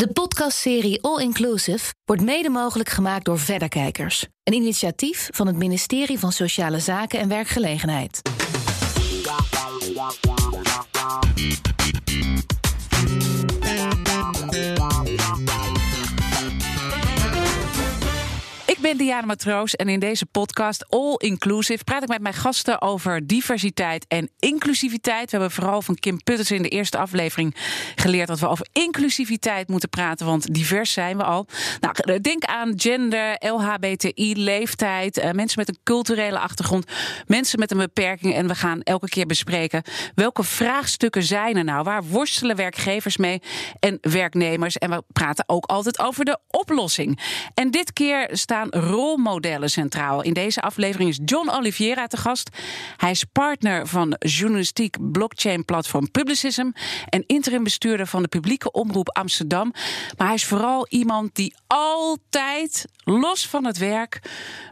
De podcastserie All Inclusive wordt mede mogelijk gemaakt door Verderkijkers. Een initiatief van het ministerie van Sociale Zaken en Werkgelegenheid. Ben Diana Matroos en in deze podcast All Inclusive praat ik met mijn gasten over diversiteit en inclusiviteit. We hebben vooral van Kim Putters in de eerste aflevering geleerd dat we over inclusiviteit moeten praten, want divers zijn we al. Nou, denk aan gender, LHBTI, leeftijd, eh, mensen met een culturele achtergrond, mensen met een beperking. En we gaan elke keer bespreken welke vraagstukken zijn er nou? Waar worstelen werkgevers mee en werknemers? En we praten ook altijd over de oplossing. En dit keer staan rolmodellen centraal. In deze aflevering is John Oliveira te gast. Hij is partner van journalistiek blockchain platform Publicism en interim bestuurder van de publieke omroep Amsterdam. Maar hij is vooral iemand die altijd, los van het werk,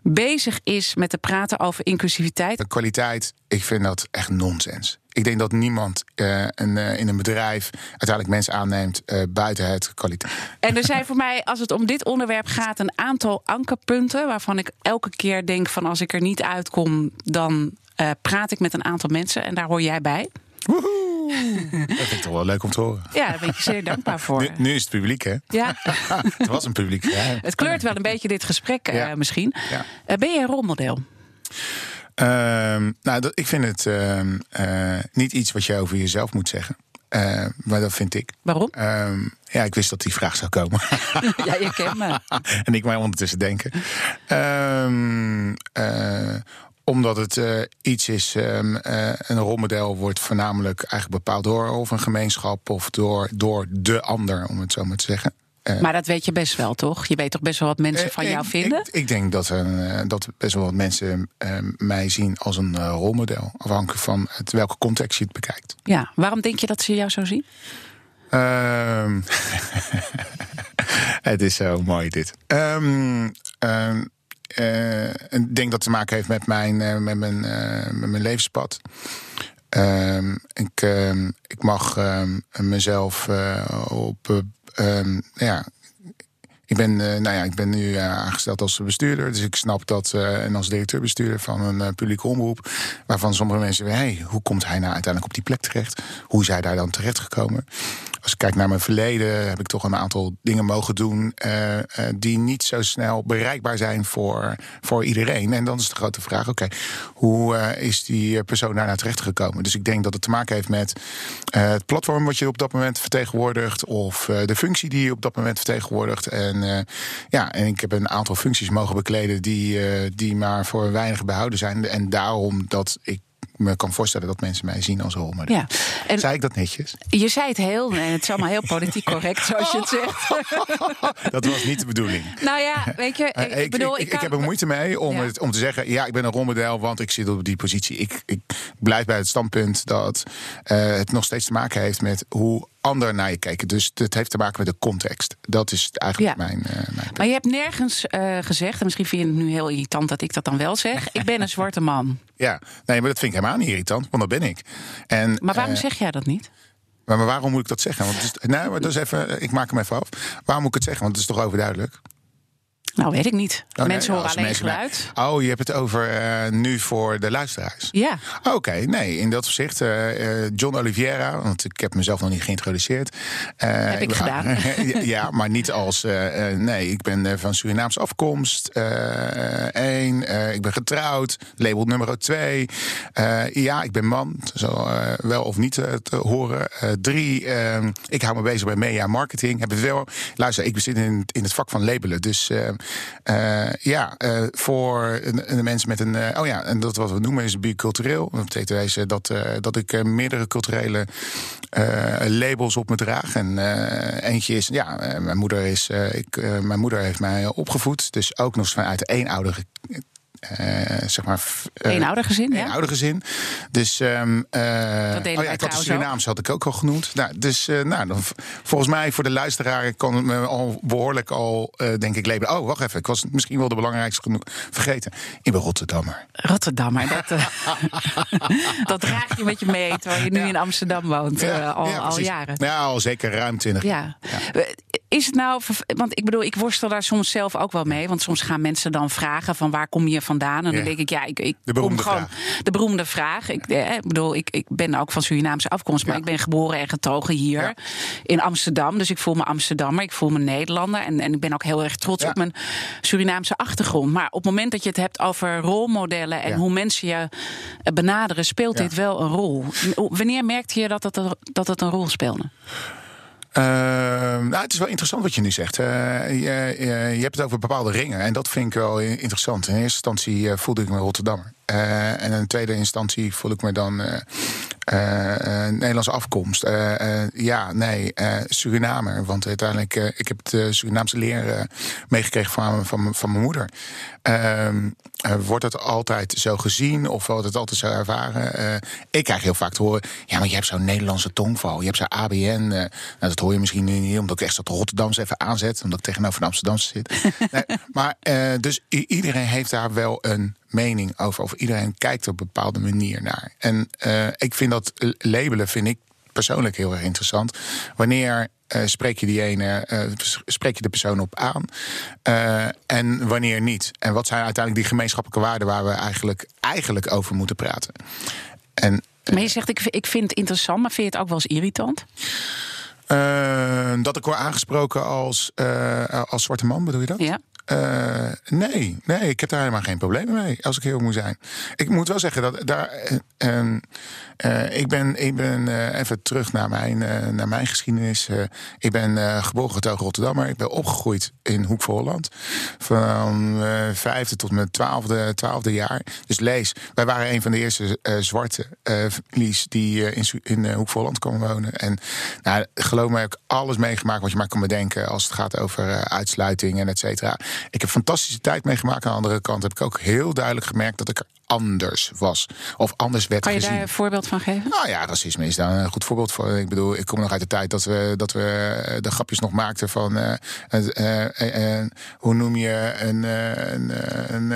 bezig is met te praten over inclusiviteit. De kwaliteit, ik vind dat echt nonsens. Ik denk dat niemand uh, een, uh, in een bedrijf uiteindelijk mensen aanneemt uh, buiten het kwaliteit. En er zijn voor mij, als het om dit onderwerp gaat, een aantal ankerpunten waarvan ik elke keer denk van als ik er niet uitkom, dan praat ik met een aantal mensen en daar hoor jij bij. Woehoe. Dat vind ik toch wel leuk om te horen. Ja, daar ben ik je zeer dankbaar voor. Nu, nu is het publiek, hè? Ja. het was een publiek. Ja. Het kleurt wel een beetje dit gesprek ja. misschien. Ja. ben je een rolmodel? Um, nou, dat, ik vind het um, uh, niet iets wat je over jezelf moet zeggen. Uh, maar dat vind ik. Waarom? Ja, ik wist dat die vraag zou komen. ja, je kent me. en ik mij ondertussen denken. Uh, omdat het uh, iets is, um, een rolmodel wordt voornamelijk eigenlijk bepaald door of een gemeenschap of door, door de ander, om het zo maar te zeggen. Uh, maar dat weet je best wel, toch? Je weet toch best wel wat mensen van jou vinden? Ik, ik denk dat, dat best wel wat mensen mij zien als een rolmodel. Afhankelijk van het, welke context je het bekijkt. Ja, waarom denk je dat ze jou zo zien? Ehm, het is zo mooi dit. Um, um, uh, ik denk dat het te maken heeft met mijn, uh, met mijn, uh, met mijn levenspad. Ik, ik mag mezelf op. ja, ik ben, nou ja, ik ben nu aangesteld als bestuurder. Dus ik snap dat. en als directeur-bestuurder van een publieke omroep. Waarvan sommige mensen zeggen: hey, hoe komt hij nou uiteindelijk op die plek terecht? Hoe is hij daar dan terecht gekomen? Als ik kijk naar mijn verleden, heb ik toch een aantal dingen mogen doen die niet zo snel bereikbaar zijn voor, voor iedereen. En dan is de grote vraag: oké, hoe is die persoon daar naar terecht gekomen? Dus ik denk dat het te maken heeft met het platform wat je op dat moment vertegenwoordigt, of de functie die je op dat moment vertegenwoordigt. En ja, en ik heb een aantal functies mogen bekleden die, die maar voor weinig behouden zijn. En daarom dat ik me kan voorstellen dat mensen mij zien als rolmodel. Ja. En zei ik dat netjes? Je zei het heel, en het is allemaal heel politiek correct zoals je het zegt. Dat was niet de bedoeling. Nou ja, weet je, ik, ik bedoel... Ik, ik, ik heb er moeite mee om, ja. het, om te zeggen... ja, ik ben een rolmodel, want ik zit op die positie. Ik, ik blijf bij het standpunt dat uh, het nog steeds te maken heeft met hoe ander naar je kijken. Dus het heeft te maken met de context. Dat is eigenlijk ja. mijn, uh, mijn Maar je hebt nergens uh, gezegd, en misschien vind je het nu heel irritant dat ik dat dan wel zeg. ik ben een zwarte man. Ja, nee, maar dat vind ik helemaal niet irritant, want dat ben ik. En, maar waarom uh, zeg jij dat niet? Maar, maar, waarom moet ik dat zeggen? Want het is, nou, maar dat is even, ik maak hem even af. Waarom moet ik het zeggen? Want het is toch overduidelijk. Nou, weet ik niet. Oh, mensen nee, horen alleen mensen geluid. Oh, je hebt het over uh, nu voor de luisteraars. Ja. Oké, okay, nee, in dat opzicht. Uh, John Oliveira, want ik heb mezelf nog niet geïntroduceerd. Uh, heb ik, ik gedaan. ja, maar niet als. nee, ik ben van Surinaams afkomst. Eén, ik ben getrouwd. Label nummer twee. ja, ik ben man. Zo wel of niet te horen. drie, ik hou me bezig bij media marketing. Heb het wel. Luister, ik zit in, in het vak van labelen. Dus. Uh, ja, uh, voor de mensen met een. Uh, oh ja, en dat wat we noemen is bicultureel. Dat betekent dat, dat ik meerdere culturele labels op me draag. En eentje is. Ja, mijn moeder is. ik, mijn moeder heeft mij opgevoed. Dus ook nog vanuit de eenoudige uh, zeg maar. Uh, Eenoudergezin, ja. Eenoudergezin. Dus. Um, dat oh ja, ik had de Surinaams had ik ook al genoemd. Nou, dus, nou, dan, volgens mij voor de luisteraar kan het me al behoorlijk al, denk ik, leven. Oh, wacht even. Ik was misschien wel de belangrijkste genoeg vergeten. Ik ben Rotterdammer. Rotterdammer, dat, dat draag je met je mee terwijl je nu ja. in Amsterdam woont. Ja, al, al, jaren. Ja, al zeker ruim twintig ja. ja. Is het nou, want ik bedoel, ik worstel daar soms zelf ook wel mee. Want soms gaan mensen dan vragen van waar kom je vandaan? En dan denk ik, ja, ik, ik de beroemde kom gewoon vraag. de beroemde vraag. Ik, eh, ik bedoel, ik, ik ben ook van Surinaamse afkomst, maar Ja. ik ben geboren en getogen hier Ja. in Amsterdam. Dus ik voel me Amsterdammer, ik voel me Nederlander. En, en ik ben ook heel erg trots op mijn Surinaamse achtergrond. Maar op het moment dat je het hebt over rolmodellen en hoe mensen je eh, benaderen, speelt dit wel een rol. Wanneer merkte je dat het, dat het een rol speelde? Ehm, nou, het is wel interessant wat je nu zegt. Je, je, hebt het over bepaalde ringen. En dat vind ik wel interessant. In eerste instantie eh, voelde ik me Rotterdammer. Eh, en in tweede instantie voel ik me dan eh, Nederlandse afkomst. Eh, eh, ja, nee, eh, Surinamer. Want uiteindelijk, eh, ik heb de Surinaamse leer eh, meegekregen van, van, van mijn moeder. Ehm, eh, wordt het altijd zo gezien of wordt het altijd zo ervaren? Eh, ik krijg heel vaak te horen: ja, maar je hebt zo'n Nederlandse tongval, je hebt zo'n ABN. eh, nou, dat hoor je misschien nu niet, omdat ik echt dat Rotterdamse even aanzet, omdat ik tegenover een Amsterdamse zit. nee, maar eh, dus iedereen heeft daar wel een mening over, of iedereen kijkt op een bepaalde manier naar. En eh, ik vind dat labelen vind ik persoonlijk heel erg interessant. Wanneer eh, spreek je die ene, eh, spreek je de persoon op aan en wanneer niet? En wat zijn uiteindelijk die gemeenschappelijke waarden waar we eigenlijk, eigenlijk over moeten praten? En Maar je zegt, ik, ik vind het interessant, maar vind je het ook wel eens irritant? dat ik word aangesproken als, als zwarte man, bedoel je dat? Ja. Eh, nee, nee, ik heb daar helemaal geen problemen mee, als ik heel moet zijn. Ik moet wel zeggen dat daar. eh, ehm, eh, ik ben, ik ben even terug naar mijn, naar mijn geschiedenis. Ik ben geboren getogen Rotterdammer. Ik ben opgegroeid in Hoek van Holland. Van vijfde tot mijn twaalfde, twaalfde jaar. Dus lees, wij waren een van de eerste zwarte families die in, in Hoek van Holland komen wonen. En nou, geloof me, ik heb alles meegemaakt wat je maar kan bedenken als het gaat over uitsluiting en et cetera. Ik heb fantastische tijd meegemaakt. Aan de andere kant heb ik ook heel duidelijk gemerkt dat ik er anders was. Of anders werd Kan je gezien. daar een voorbeeld van geven? Nou ja, racisme is daar een goed voorbeeld voor. Ik bedoel, ik kom nog uit de tijd dat we, dat we eh, de grapjes nog maakten van... eh, eh, hoe noem je een, een, een,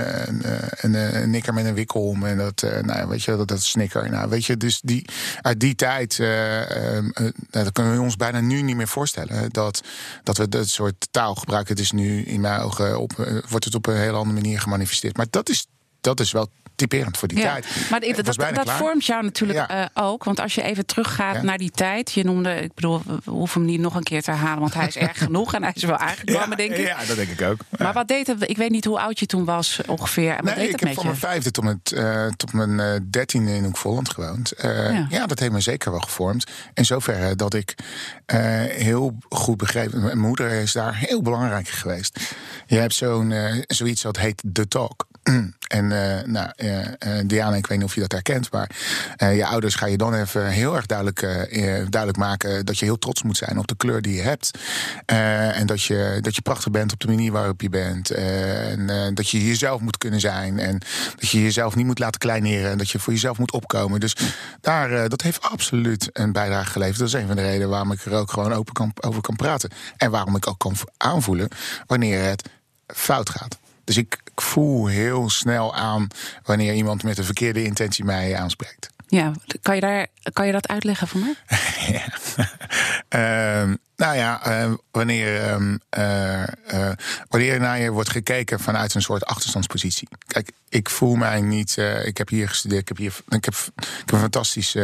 een, een, nikker met een wikkel om? En dat, nou, weet je, dat, dat snicker. Nou, weet je, dus die, uit die tijd... nou, dat kunnen we ons bijna nu niet meer voorstellen. Dat, dat we dat soort taal gebruiken. Het is nu in mijn ogen... Op, wordt het op een hele andere manier gemanifesteerd. Maar dat is, dat is wel typerend voor die Ja, tijd. maar dat, dat, vormt jou natuurlijk Ja. eh, ook. Want als je even teruggaat Ja. naar die tijd. Je noemde, ik bedoel, we hoeven hem niet nog een keer te herhalen. Want hij is erg genoeg en hij is wel aangekomen, denk ik. Ja, dat denk ik ook. Maar wat deed het? Ik weet niet hoe oud je toen was ongeveer. En wat Nee, deed ik het heb van mijn vijfde tot mijn, eh, tot mijn eh, dertiende in Hoek Volland gewoond. Ja. dat heeft me zeker wel gevormd. In zoverre dat ik heel goed begreep... Mijn moeder is daar heel belangrijk geweest. Je hebt zo'n, zoiets dat heet The Talk. En nou, eh, eh, Diana, ik weet niet of je dat herkent, maar eh, je ouders ga je dan even heel erg duidelijk, eh, duidelijk maken dat je heel trots moet zijn op de kleur die je hebt. En dat je, dat je prachtig bent op de manier waarop je bent. En dat je jezelf moet kunnen zijn. En dat je jezelf niet moet laten kleineren. En dat je voor jezelf moet opkomen. Dus daar, dat heeft absoluut een bijdrage geleverd. Dat is een van de redenen waarom ik er ook gewoon open kan, over kan praten. En waarom ik ook kan aanvoelen wanneer het fout gaat. Dus ik, voel heel snel aan wanneer iemand met een verkeerde intentie mij aanspreekt. Ja, kan je, daar, kan je dat uitleggen voor mij? Ja. Ehm, nou ja, eh, wanneer, ehm, eh, eh, wanneer naar je wordt gekeken vanuit een soort achterstandspositie. Kijk, ik voel mij niet. eh, ik heb hier gestudeerd, ik heb, hier, ik heb, ik heb een fantastisch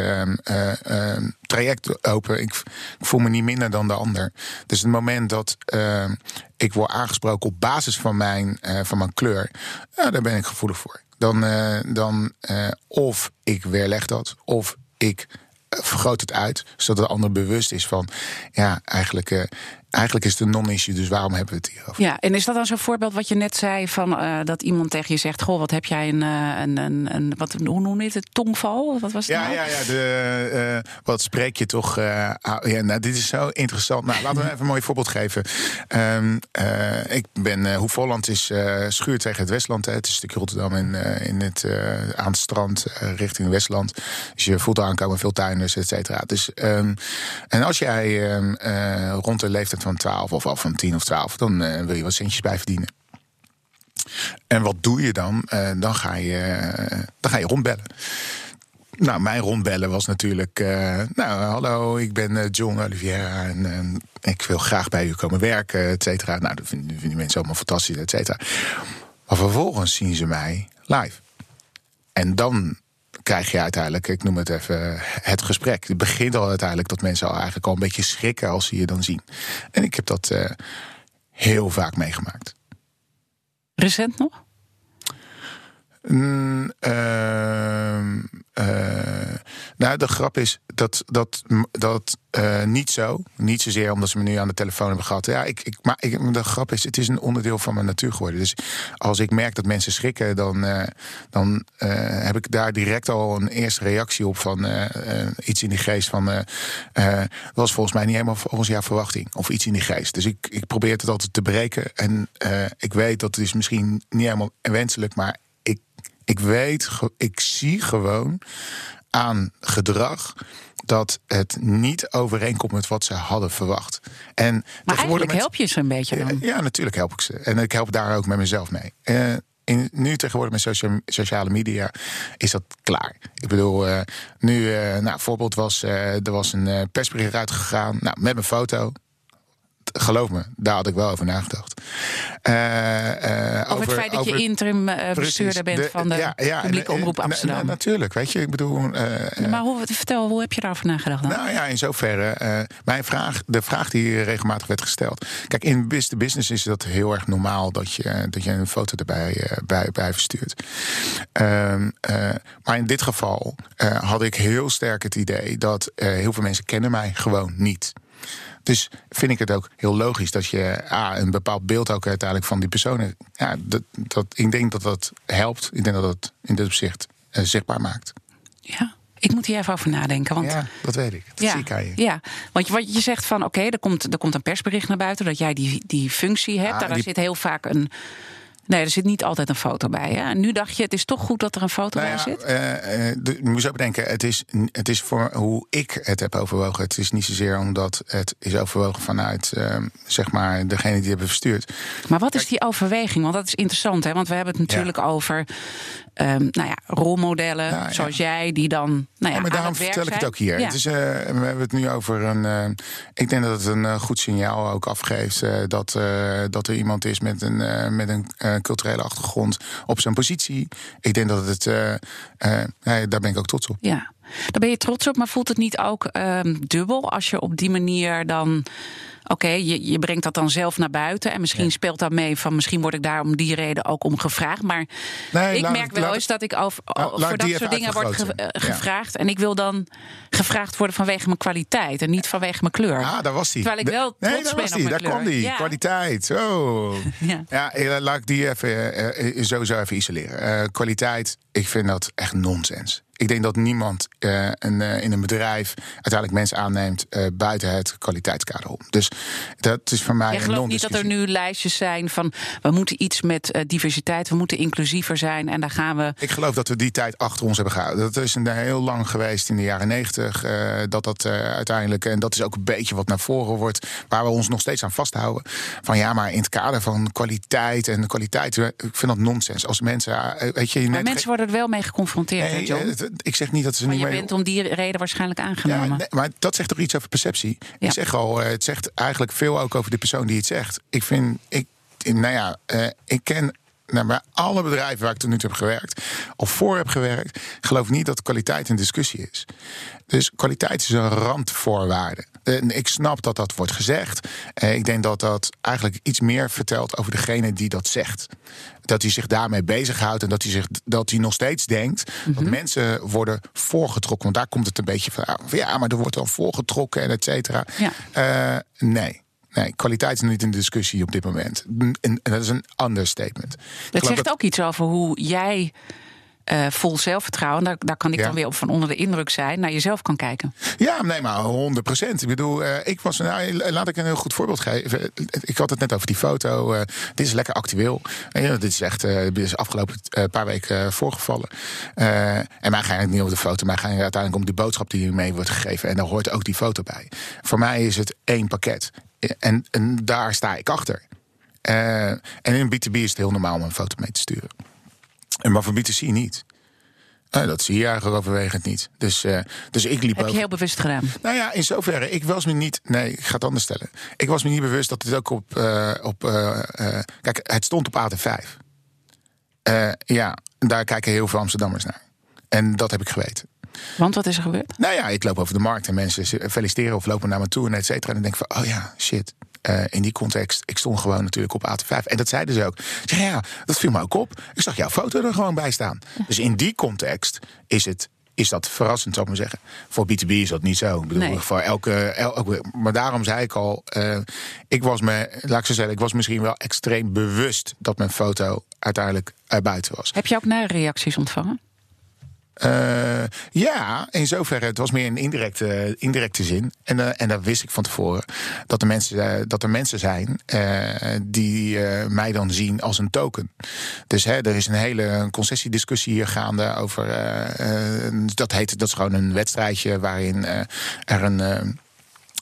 traject open. Ik, voel me niet minder dan de ander. Dus het moment dat ik word aangesproken op basis van mijn, van mijn kleur, daar ben ik gevoelig voor. Dan, eh, dan eh, of ik weerleg dat, of ik eh, vergroot het uit, zodat de ander bewust is van, ja, eigenlijk, eh, eigenlijk is het een non-issue, dus waarom hebben we het hierover? Ja, en is dat dan zo'n voorbeeld wat je net zei van eh, dat iemand tegen je zegt: Goh, wat heb jij een, eh, een, een, een wat, hoe noem je het? Tongval? Wat was het? Ja, nou? ja, ja. De, eh, wat spreek je toch? ja, nou, dit is zo interessant. Nou, laten we even een mooi voorbeeld geven. Ehm, eh, ik ben Hoef Holland is schuur tegen het Westland. Hè. Het is een stukje Rotterdam in, in het, aan het strand richting Westland. Dus je voelt aankomen veel tuinders, et cetera. Dus, um, en als jij um, rond de leeftijd van 12 of af van 10 of 12, dan uh, wil je wat centjes bij verdienen. En wat doe je dan? Uh, dan, ga je, uh, dan ga je rondbellen. nou, mijn rondbellen was natuurlijk... Nou, hallo, ik ben John Oliviera en ik wil graag bij u komen werken, et cetera. Nou, dat vinden, vinden mensen allemaal fantastisch, et cetera. Maar vervolgens zien ze mij live. En dan krijg je uiteindelijk, ik noem het even, het gesprek. Het begint al uiteindelijk dat mensen al eigenlijk al een beetje schrikken als ze je dan zien. En ik heb dat uh, heel vaak meegemaakt. Recent nog? Mm, uh, nou, de grap is dat dat, dat uh, niet zo. Niet zozeer omdat ze me nu aan de telefoon hebben gehad. Ja, ik, ik, maar ik, de grap is, het is een onderdeel van mijn natuur geworden. Dus als ik merk dat mensen schrikken, dan, uh, dan heb ik daar direct al een eerste reactie op van iets in die geest van. dat was volgens mij niet helemaal volgens jouw verwachting. Of iets in die geest. Dus ik, ik probeer het altijd te breken. En ik weet dat het is misschien niet helemaal wenselijk, maar ik, weet, ik zie gewoon aan gedrag dat het niet overeenkomt met wat ze hadden verwacht. En maar eigenlijk help je ze een beetje dan? Ja, natuurlijk help ik ze. En ik help daar ook met mezelf mee. Uh, in, nu tegenwoordig met sociale media is dat klaar. Ik bedoel, uh, nu, uh, nou, voorbeeld was, er was een persbericht uitgegaan, nou, met mijn foto geloof me, daar had ik wel over nagedacht. Uh, uh, over, het feit dat je interim uh, bestuurder bent van de ja, ja, publieke omroep Amsterdam. natuurlijk, weet je, ik bedoel... maar hoe, vertel, hoe heb je daarover nagedacht dan? Nou ja, in zoverre, mijn vraag, de vraag die regelmatig werd gesteld... Kijk, in business business is dat heel erg normaal dat je, dat je een foto erbij bij, bij verstuurt. Ehm, maar in dit geval had ik heel sterk het idee dat heel veel mensen kennen mij gewoon niet. Dus vind ik het ook heel logisch dat je ah, een bepaald beeld ook uiteindelijk van die personen. Ja, dat, dat, ik denk dat dat helpt. Ik denk dat dat in dit opzicht uh, zichtbaar maakt. Ja. Ik moet hier even over nadenken. Want, ja, dat weet ik. Dat ja, zie ik aan je. Ja, want wat je zegt van oké, er, komt, er komt een persbericht naar buiten dat jij die, die functie hebt. Ah, daar zit heel vaak een Nee, er zit niet altijd een foto bij. Hè? En nu dacht je, het is toch goed dat er een foto nou bij zit? Uh, moet zo bedenken, het is, het is voor hoe ik het heb overwogen. Het is niet zozeer omdat het is overwogen vanuit uh, zeg maar degene die hebben verstuurd. Maar wat is die overweging? Want dat is interessant, hè? Want we hebben het natuurlijk over um, nou ja, rolmodellen zoals jij, die dan. Nou ja, maar daarom vertel ik het ook hier. Het is, uh, we hebben het nu over een. Uh, ik denk dat het een uh, goed signaal ook afgeeft dat, dat er iemand is met een, met een culturele achtergrond op zijn positie. Ik denk dat het. daar ben ik ook trots op. Ja. Daar ben je trots op, maar voelt het niet ook ehm, dubbel als je op die manier dan Oké, je, je brengt dat dan zelf naar buiten. En misschien speelt dat mee van misschien word ik daar om die reden ook om gevraagd. Maar ik merk wel eens dat ik over, voor dat soort dingen word eh, gevraagd. En ik wil dan gevraagd worden vanwege mijn kwaliteit en niet vanwege mijn kleur. Ah, daar was hij. Terwijl ik wel trots nee, daar ben was die. Daar kwam die. Kwaliteit. Oh. ja. ja, eh, laat ik die even, uh, sowieso even isoleren. Uh, kwaliteit, ik vind dat echt nonsens ik denk dat niemand uh, een, uh, in een bedrijf uiteindelijk mensen aanneemt uh, buiten het kwaliteitskader om. Dus dat is voor mij. Je gelooft niet dat er nu lijstjes zijn van we moeten iets met diversiteit, we moeten inclusiever zijn en daar gaan we. Ik geloof dat we die tijd achter ons hebben gehouden. Dat is een, heel lang geweest in de jaren negentig. dat dat uiteindelijk, en dat is ook een beetje wat naar voren wordt, waar we ons nog steeds aan vasthouden. Van ja, maar in het kader van kwaliteit en kwaliteit, ik vind dat nonsens. Als mensen, weet je, maar mensen worden wel mee geconfronteerd. Nee, John? ik zeg niet dat ze maar niet je bent om die reden waarschijnlijk aangenomen. Ja, nee, maar dat zegt toch iets over perceptie? Ik zeg al, eh, het zegt eigenlijk veel ook over de persoon die het zegt. Ik vind, ik, nou ja, uh, ik ken nou, bij alle bedrijven waar ik tot nu toe heb gewerkt, of voor heb gewerkt, geloof niet dat kwaliteit een discussie is. Dus kwaliteit is een randvoorwaarde. Ik snap dat dat wordt gezegd. Eh, ik denk dat dat eigenlijk iets meer vertelt over degene die dat zegt. Dat hij zich daarmee bezighoudt en dat hij, zich, dat hij nog steeds denkt dat mhm. mensen worden voorgetrokken. Want daar komt het een beetje van. Ja, maar er wordt al voorgetrokken en et cetera. Ja. Uh, nee. Nee, kwaliteit is niet in discussie op dit moment. En dat is een understatement. Het zegt ook iets over hoe jij uh, vol zelfvertrouwen, daar, daar kan ik dan weer op van onder de indruk zijn, naar jezelf kan kijken. Ja, nee, maar 100 procent. Ik bedoel, uh, ik was, nou, laat ik een heel goed voorbeeld geven. Ik had het net over die foto. Uh, dit is lekker actueel. dit is echt, dit is afgelopen paar weken voorgevallen. en mij ga ik niet over de foto, maar ga je uiteindelijk om die boodschap die mee wordt gegeven. En daar hoort ook die foto bij. Voor mij is het één pakket. En, en daar sta ik achter. en in B2B is het heel normaal om een foto mee te sturen. En maar voor B2C niet. Nou, dat zie je eigenlijk overwegend niet. Dus, uh, dus ik liep Heb je heel bewust gedaan? Nou ja, in zoverre. Ik was me niet. Nee, ik ga het anders stellen. Ik was me niet bewust dat het ook op. Op kijk, het stond op AT5. ja, daar kijken heel veel Amsterdammers naar. En dat heb ik geweten. Want wat is er gebeurd? Nou ja, ik loop over de markt en mensen feliciteren of lopen naar me toe en et cetera. En dan denk ik van, oh ja, shit. Uh, in die context, ik stond gewoon natuurlijk op AT5. En dat zeiden ze ook. Ja, ja, dat viel me ook op. Ik zag jouw foto er gewoon bij staan. Dus in die context is het is dat verrassend, zou ik maar zeggen. Voor B2B is dat niet zo. Ik bedoel, nee. voor elke, elke, Maar daarom zei ik al, uh, ik was me, laat ik zo zeggen, ik was misschien wel extreem bewust dat mijn foto uiteindelijk uit buiten was. Heb je ook naar reacties ontvangen? Uh, ja, in zoverre. Het was meer een indirecte, indirecte zin. En, uh, en dat wist ik van tevoren. Dat er mensen, uh, dat er mensen zijn die mij dan zien als een token. Dus hè, er is een hele concessiediscussie hier gaande over. dat heet, dat is gewoon een wedstrijdje waarin er een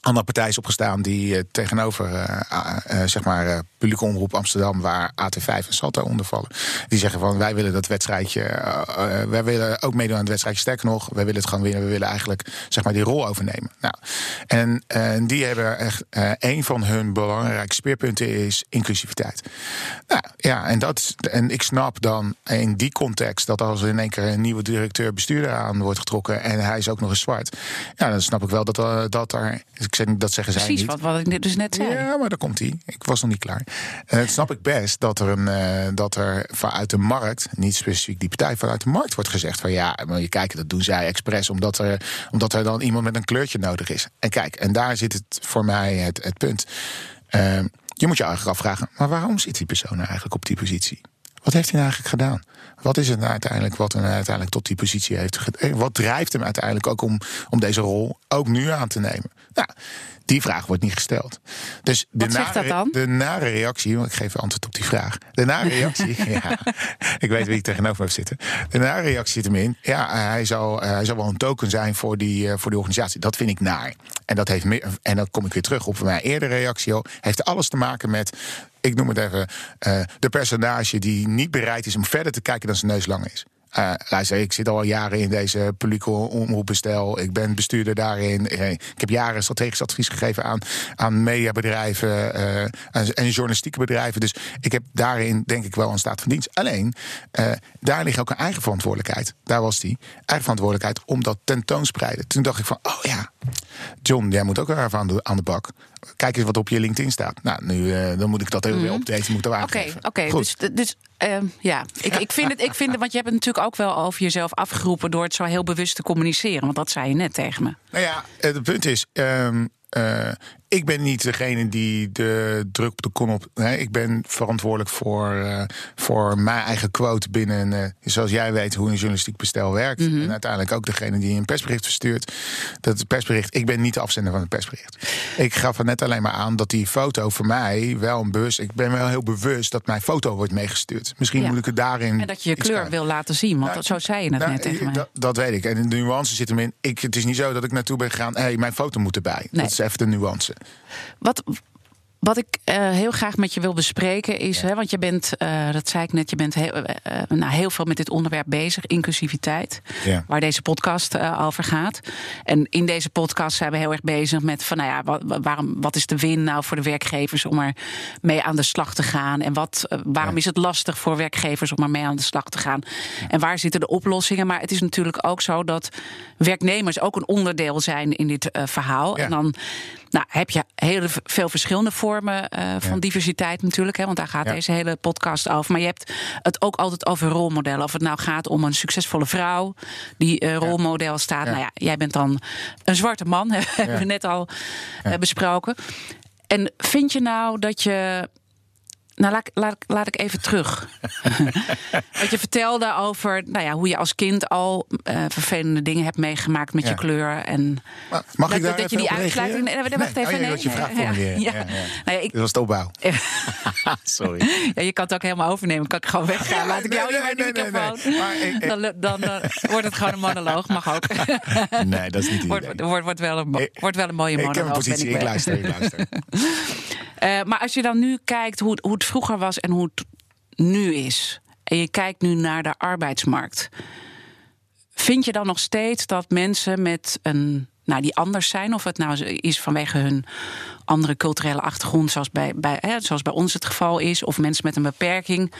andere partij is opgestaan die uh, tegenover uh, uh, zeg maar, publieke omroep Amsterdam, waar AT5 en Salto onder vallen. Die zeggen van wij willen dat wedstrijdje, wij willen ook meedoen aan het wedstrijdje. Sterker nog, wij willen het gewoon winnen. We willen eigenlijk zeg maar, die rol overnemen. Nou, en die hebben echt een van hun belangrijke speerpunten is inclusiviteit. Nou ja, en, dat, en ik snap dan in die context dat als er in één keer een nieuwe directeur-bestuurder aan wordt getrokken en hij is ook nog eens zwart. Ja, dan snap ik wel dat, dat er dat zeggen zij Precies, niet. Wat, wat ik dus net zei. Ja, maar daar komt hij. Ik was nog niet klaar. En dat snap ik best dat er, een, uh, dat er vanuit de markt, niet specifiek die partij, vanuit de markt wordt gezegd van ja, maar je kijkt, dat doen zij expres omdat er, omdat er dan iemand met een kleurtje nodig is. En kijk, en daar zit het voor mij het, het punt. Uh, je moet je eigenlijk afvragen, maar waarom zit die persoon eigenlijk op die positie? Wat heeft hij nou eigenlijk gedaan? Wat is het nou uiteindelijk wat hem uiteindelijk tot die positie heeft gedaan? Wat drijft hem uiteindelijk ook om, om deze rol ook nu aan te nemen? Nou, die vraag wordt niet gesteld. Dus de Wat zegt dat dan? De nare reactie, want ik geef antwoord op die vraag. De nare reactie, ja, ik weet wie ik tegenover heb zitten. De nare reactie zit hem in. Ja, hij zal, hij zal wel een token zijn voor die, voor die organisatie. Dat vind ik naar. En dat heeft meer, en dan kom ik weer terug op mijn eerdere reactie. Al, heeft alles te maken met ik noem het even, uh, de personage die niet bereid is om verder te kijken dan zijn neus lang is. Uh, luister, ik zit al jaren in deze publieke omroepbestel. Ik ben bestuurder daarin. Ik heb jaren strategisch advies gegeven aan, aan mediabedrijven uh, en journalistieke bedrijven. Dus ik heb daarin denk ik wel een staat van dienst. Alleen, daar ligt ook een eigen verantwoordelijkheid. Daar was die. Eigen verantwoordelijkheid om dat tentoonspreiden. Toen dacht ik van, oh ja, John, jij moet ook even aan de, aan de bak. Kijk eens wat op je LinkedIn staat. Nou, nu dan moet ik dat heel weer deze moeten aangeven. Oké, oké. dus, dus uh, ja, ik, ik vind het, ik vind het, want je hebt het natuurlijk ook wel over jezelf afgeroepen door het zo heel bewust te communiceren. Want dat zei je net tegen me. Nou ja, het punt is. Um, uh, ik ben niet degene die de druk op de knop. Nee, ik ben verantwoordelijk voor, uh, voor mijn eigen quote binnen. Uh, zoals jij weet hoe een journalistiek bestel werkt. Mm -hmm. En uiteindelijk ook degene die een persbericht verstuurt. Dat persbericht. Ik ben niet de afzender van het persbericht. Ik gaf er net alleen maar aan dat die foto voor mij wel een bus. Ik ben wel heel bewust dat mijn foto wordt meegestuurd. Misschien ja. moet ik het daarin. En dat je je kleur wil laten zien. Want nou, zo zei je het nou, net tegen mij. Dat, dat, weet ik. En de nuance zit hem in. Ik, het is niet zo dat ik naartoe ben gegaan. Hé, hey, mijn foto moet erbij. Nee. Dat is even de nuance. Wat, wat ik uh, heel graag met je wil bespreken is, ja. hè, want je bent, uh, dat zei ik net, je bent heel, uh, nou, heel veel met dit onderwerp bezig, inclusiviteit, ja. waar deze podcast over gaat. En in deze podcast zijn we heel erg bezig met van, nou ja, wat, waarom, wat is de win nou voor de werkgevers om er mee aan de slag te gaan? En wat, waarom ja. is het lastig voor werkgevers om er mee aan de slag te gaan? En waar zitten de oplossingen? Maar het is natuurlijk ook zo dat werknemers ook een onderdeel zijn in dit verhaal. En dan nou, heb je heel veel verschillende vormen uh, van ja. diversiteit natuurlijk. Hè, want daar gaat ja. deze hele podcast over. Maar je hebt het ook altijd over rolmodellen. Of het nou gaat om een succesvolle vrouw die uh, rolmodel staat. Nou ja, jij bent dan een zwarte man, hebben we net al uh, besproken. En vind je nou dat je nou, laat, laat, laat ik even terug. Wat je vertelde over nou ja, hoe je als kind al uh, vervelende dingen hebt meegemaakt met ja. je kleur. En maar mag dat, ik daar dat je die uitsluiting. Nee, wacht nee. even. Oh, nee. wat je vraag formuleren. Ja. Ja. Nou, ik, Dit was de opbouw. Sorry. Ja, je kan het ook helemaal overnemen. Kan ik gewoon weggaan. Laat ik jou bij de microfoon. Dan, dan, dan wordt het gewoon een monoloog. Mag ook. nee, dat is niet wordt, wel een, wordt wel een mooie monoloog. Ik heb een positie. Ik luister. Ik luister. Uh, maar als je dan nu kijkt hoe, hoe het vroeger was en hoe het nu is. En je kijkt nu naar de arbeidsmarkt. vind je dan nog steeds dat mensen met een. Nou, die anders zijn, of het nou is vanwege hun andere culturele achtergrond, zoals bij, bij, hè, zoals bij ons het geval is, of mensen met een beperking,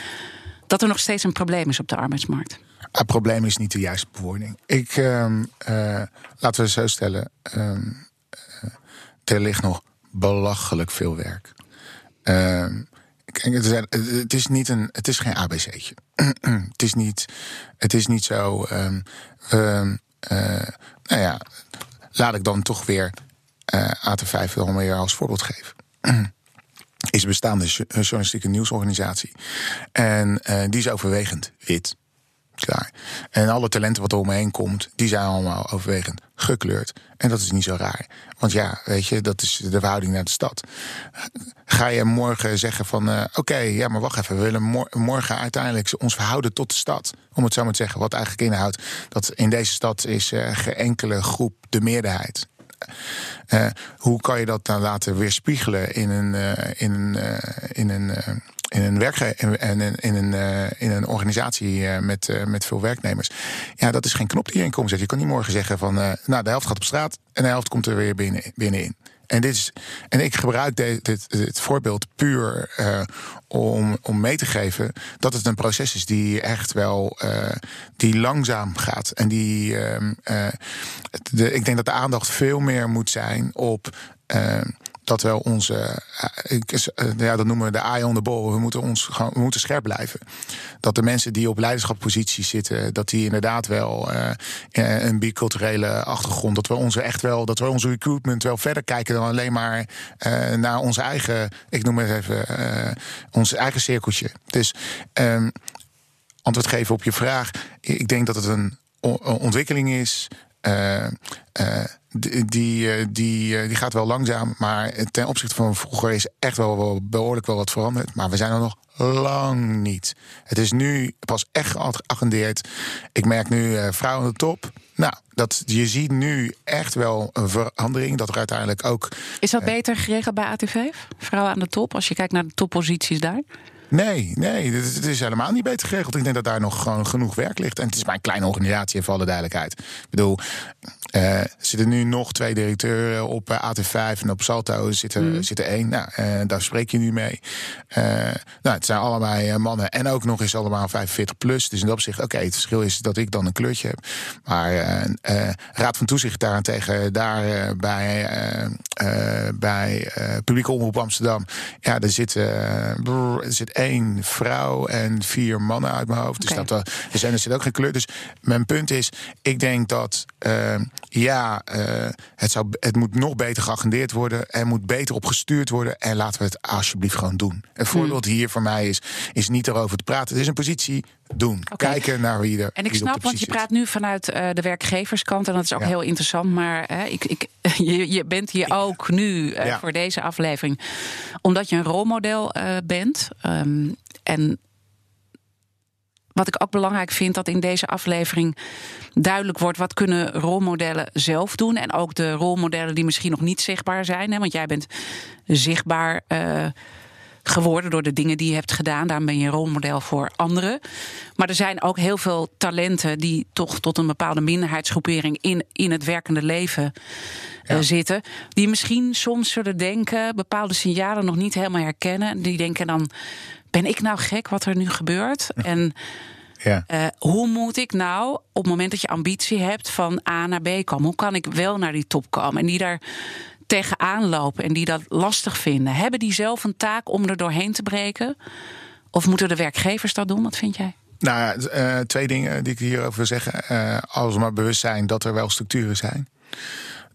dat er nog steeds een probleem is op de arbeidsmarkt? Het probleem is niet de juiste bewoording. Ik, uh, laten we zo stellen, uh, er ligt nog belachelijk veel werk. Ehm, het is, niet een, het is geen ABC'tje. het, is niet, het is niet zo. Um, nou ja, laat ik dan toch weer uh, AT5 wel meer als voorbeeld geven. is bestaande journalistieke nieuwsorganisatie. En uh, die is overwegend wit. Klaar. En alle talenten wat er omheen komt, die zijn allemaal overwegend gekleurd. En dat is niet zo raar. Want ja, weet je, dat is de verhouding naar de stad. Ga je morgen zeggen van, uh, oké, ja, maar wacht even. We willen morgen uiteindelijk ons verhouden tot de stad. Om het zo maar te zeggen. Wat eigenlijk inhoudt dat in deze stad is uh, geen enkele groep de meerderheid. Uh, hoe kan je dat dan laten weerspiegelen in een, in een, in een in een, werkge en in, in, een, uh, in een organisatie uh, met, uh, met veel werknemers. Ja, dat is geen knop die je in komt. Je kan niet morgen zeggen van, nou, de helft gaat op straat en de helft komt er weer binnen, binnenin. En, dit is, en ik gebruik dit, dit, voorbeeld puur om, om mee te geven dat het een proces is die echt wel die langzaam gaat. En die ehm, de, ik denk dat de aandacht veel meer moet zijn op dat wel onze, eh, eh, ja, dat noemen we de eye on the ball. We moeten, ons, we moeten scherp blijven. Dat de mensen die op leiderschapposities zitten, dat die inderdaad wel uh, een biculturele achtergrond, dat we onze echt wel, dat we onze recruitment wel verder kijken dan alleen maar naar onze eigen, ik noem het even, uh, ons eigen cirkeltje. Dus um, antwoord geven op je vraag. Ik denk dat het een ontwikkeling is. Uh, die, die, eh, die, eh, die gaat wel langzaam. Maar ten opzichte van vroeger is echt wel, wel behoorlijk wel wat veranderd. Maar we zijn er nog lang niet. Het is nu pas echt geagendeerd. Ik merk nu uh, vrouwen aan de top. Nou, dat, je ziet nu echt wel een verandering. Dat er uiteindelijk ook. Is dat beter geregeld bij AT5? Vrouwen aan de top, als je kijkt naar de topposities daar? Nee, nee, het is helemaal niet beter geregeld. Ik denk dat daar nog gewoon genoeg werk ligt. En het is maar een kleine organisatie, voor alle duidelijkheid. Ik bedoel, uh, er zitten nu nog twee directeuren op uh, AT5 en op Salto zitten, mm. zitten één. Nou, uh, daar spreek je nu mee. nou, het zijn allebei mannen en ook nog eens allemaal 45 plus. Dus in dat opzicht, oké, het verschil is dat ik dan een kleurtje heb. Maar Raad van Toezicht daarentegen, daar bij, bij Publieke Omroep Amsterdam, ja, er zit, brrr, er zit één vrouw en vier mannen uit mijn hoofd. Okay. Dus dat, er, zijn, er zit ook geen kleur. Dus mijn punt is, ik denk dat ja, uh, het, zou, het moet nog beter geagendeerd worden. Er moet beter op gestuurd worden. En laten we het alsjeblieft gewoon doen. Een hmm. voorbeeld hier voor mij is, is niet erover te praten. Het is een positie doen. Okay. Kijken naar wie er. En ik snap, want je praat nu vanuit uh, de werkgeverskant. En dat is ook ja. heel interessant. Maar uh, ik, ik, je, je bent hier ook nu ja. voor deze aflevering. Omdat je een rolmodel bent. Um, en wat ik ook belangrijk vind, dat in deze aflevering duidelijk wordt wat kunnen rolmodellen zelf doen. En ook de rolmodellen die misschien nog niet zichtbaar zijn. Hè, want jij bent zichtbaar. Uh, geworden door de dingen die je hebt gedaan. Daarom ben je een rolmodel voor anderen. Maar er zijn ook heel veel talenten die toch tot een bepaalde minderheidsgroepering in, in het werkende leven ja. uh, zitten. Die misschien soms zullen denken, bepaalde signalen nog niet helemaal herkennen. Die denken dan: ben ik nou gek wat er nu gebeurt? En ja. Uh, hoe moet ik nou op het moment dat je ambitie hebt van A naar B komen? Hoe kan ik wel naar die top komen? En die daar tegenaan lopen en die dat lastig vinden, hebben die zelf een taak om er doorheen te breken? Of moeten de werkgevers dat doen? Wat vind jij? Nou, uh, twee dingen die ik hierover wil zeggen. Uh, als maar bewust zijn dat er wel structuren zijn.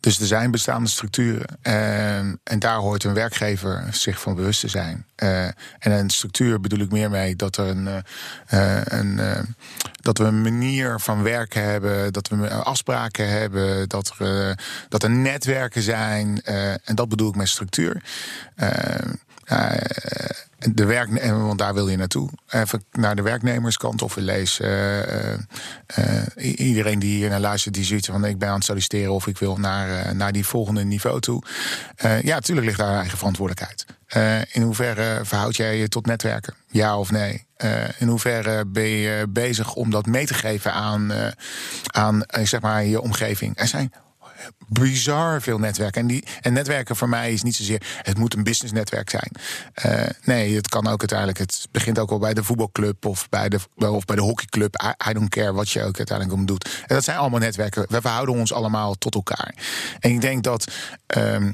Dus er zijn bestaande structuren. En, daar hoort een werkgever zich van bewust te zijn. Uh, en een structuur bedoel ik meer mee dat, er een, uh, een, uh, dat we een manier van werken hebben, dat we afspraken hebben, dat er, dat er netwerken zijn. en dat bedoel ik met structuur de werk, want daar wil je naartoe. Even naar de werknemerskant of we lezen. Uh, uh, iedereen die hier naar luistert, die ziet van ik ben aan het solliciteren of ik wil naar, uh, naar die volgende niveau toe. ja, natuurlijk ligt daar eigen verantwoordelijkheid. in hoeverre verhoud jij je tot netwerken? Ja of nee? in hoeverre ben je bezig om dat mee te geven aan, aan zeg maar, je omgeving? Er zijn bizar veel netwerken. En, die, en netwerken voor mij is niet zozeer, het moet een businessnetwerk zijn. Uh, nee, het kan ook uiteindelijk, het begint ook al bij de voetbalclub of bij de, of bij de hockeyclub. I, don't care wat je ook uiteindelijk om doet. En dat zijn allemaal netwerken. We verhouden ons allemaal tot elkaar. En ik denk dat. Uh,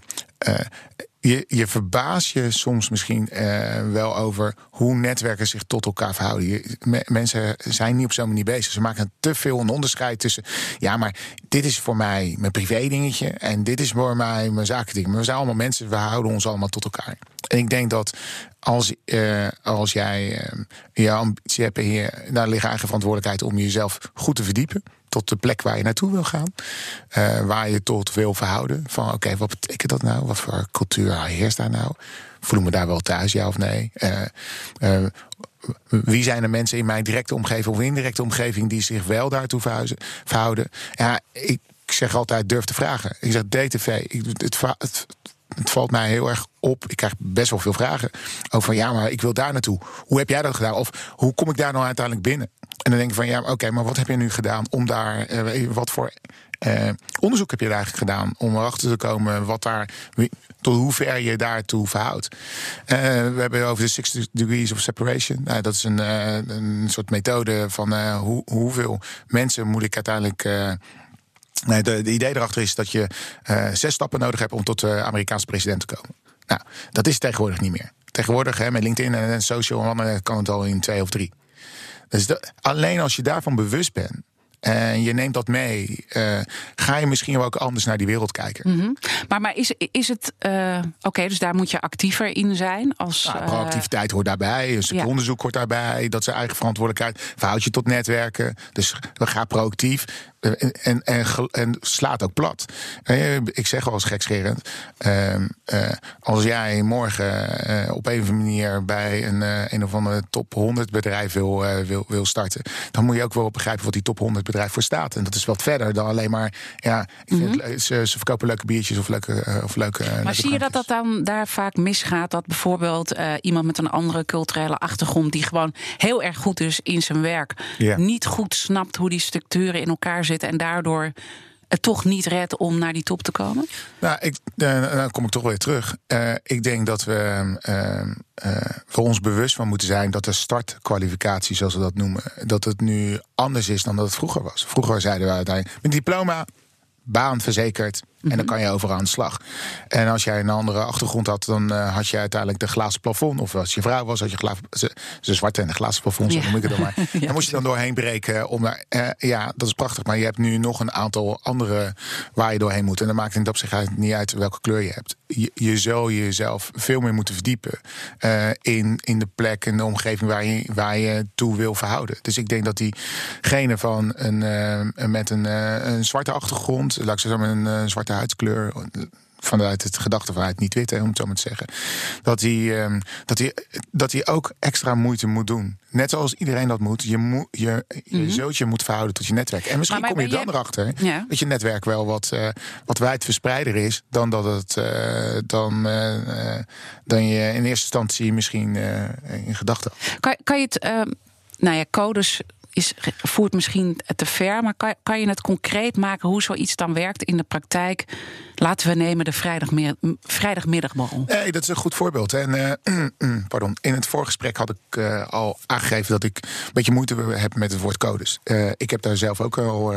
je, je verbaast je soms misschien uh, wel over hoe netwerken zich tot elkaar verhouden. Mensen zijn niet op zo'n manier bezig. Ze maken te veel een onderscheid tussen. Ja, maar dit is voor mij mijn privé dingetje. En dit is voor mij mijn zakending. Maar we zijn allemaal mensen, we houden ons allemaal tot elkaar. En ik denk dat als, uh, als jij uh, je ambitie hebt en daar ligt eigen verantwoordelijkheid om jezelf goed te verdiepen tot de plek waar je naartoe wil gaan. Uh, waar je tot wil verhouden. Van oké, wat betekent dat nou? Wat voor cultuur heerst daar nou? Voel me daar wel thuis, ja of nee? Uh, uh, wie zijn de mensen in mijn directe omgeving of indirecte omgeving die zich wel daartoe verhouden? Ja, ik zeg altijd durf te vragen. Ik zeg DTV. Ik, het, het, het valt mij heel erg op. Ik krijg best wel veel vragen over ja, maar ik wil daar naartoe. Hoe heb jij dat gedaan? Of hoe kom ik daar nou uiteindelijk binnen? En dan denk ik van ja, oké, maar wat heb je nu gedaan om daar, uh, wat voor uh, onderzoek heb je eigenlijk gedaan om erachter te komen wat daar, tot hoe ver je daartoe verhoudt? Uh, we hebben over de 60 degrees of separation. Nou, dat is een, een soort methode van hoe, hoeveel mensen moet ik uiteindelijk Nee, de, de, idee erachter is dat je uh, zes stappen nodig hebt om tot de Amerikaanse president te komen. Nou, dat is tegenwoordig niet meer. Tegenwoordig hè, met LinkedIn en social kan het al in twee of drie. Dus de, alleen als je daarvan bewust bent en je neemt dat mee, uh, ga je misschien ook anders naar die wereld kijken. Mm -hmm. Maar, maar is, is het. Uh, Oké, okay, dus daar moet je actiever in zijn. Als, nou, proactiviteit hoort daarbij, een stuk ja. onderzoek hoort daarbij. Dat is eigen verantwoordelijkheid. Verhoud je tot netwerken. Dus gaan proactief. En, en, en, en, slaat ook plat. Ik zeg wel eens gekscherend. Uh, uh, als jij morgen uh, op een of andere manier bij een, een of andere top 100 bedrijf wil, wil, wil starten, dan moet je ook wel begrijpen wat die top 100 bedrijf voor staat. En dat is wat verder dan alleen maar. Ja, mm -hmm. ze, ze, verkopen leuke biertjes of leuke. Of leuke maar leuke zie je dat dat dan daar vaak misgaat? Dat bijvoorbeeld iemand met een andere culturele achtergrond, die gewoon heel erg goed is in zijn werk, yeah. niet goed snapt hoe die structuren in elkaar zitten en daardoor het toch niet redt om naar die top te komen? Nou, ik, dan kom ik toch weer terug. Uh, ik denk dat we uh, voor ons bewust van moeten zijn dat de startkwalificatie, zoals we dat noemen, dat het nu anders is dan dat het vroeger was. Vroeger zeiden we uiteindelijk: met diploma, baan verzekerd, en dan mhm. kan je overal aan de slag. En als jij een andere achtergrond had, dan uh, had je uiteindelijk de glazen plafond. Of als je vrouw was, had je glazen, ze, ze zwarte en de glazen plafond, zo noem ik het dan maar. ja. Dan moest je dan doorheen breken. Om daar, uh, ja, dat is prachtig. Maar je hebt nu nog een aantal andere waar je doorheen moet. En dan maakt het op zich niet uit welke kleur je hebt. Je, je zou jezelf veel meer moeten verdiepen uh, in, in de plek en de omgeving waar je, waar je toe wil verhouden. Dus ik denk dat diegene van een, met een, een zwarte achtergrond, laat ik zeggen, een zwarte huidskleur vanuit het gedachte vanuit niet wit, om het zo maar te zeggen. Dat hij, um, dat, hij, dat hij ook extra moeite moet doen. Net zoals iedereen dat moet. Je, moet, je, je mm -hmm. moet verhouden tot je netwerk. En misschien maar, kom je dan erachter ja. dat je netwerk wel wat, uh, wat wijdverspreider is dan dat het uh, dan, uh, dan je in eerste instantie misschien in gedachten had. Kan, kan je het, nou ja, codes is, voert misschien te ver, maar kan, kan je het concreet maken hoe zoiets dan werkt in de praktijk? Laten we nemen de vrijdagmiddag, vrijdagmiddagborrel. Nee, dat is een goed voorbeeld. En uh, pardon, in het voorgesprek had ik uh, al aangegeven dat ik een beetje moeite heb met het woord codes. Ik heb daar zelf ook al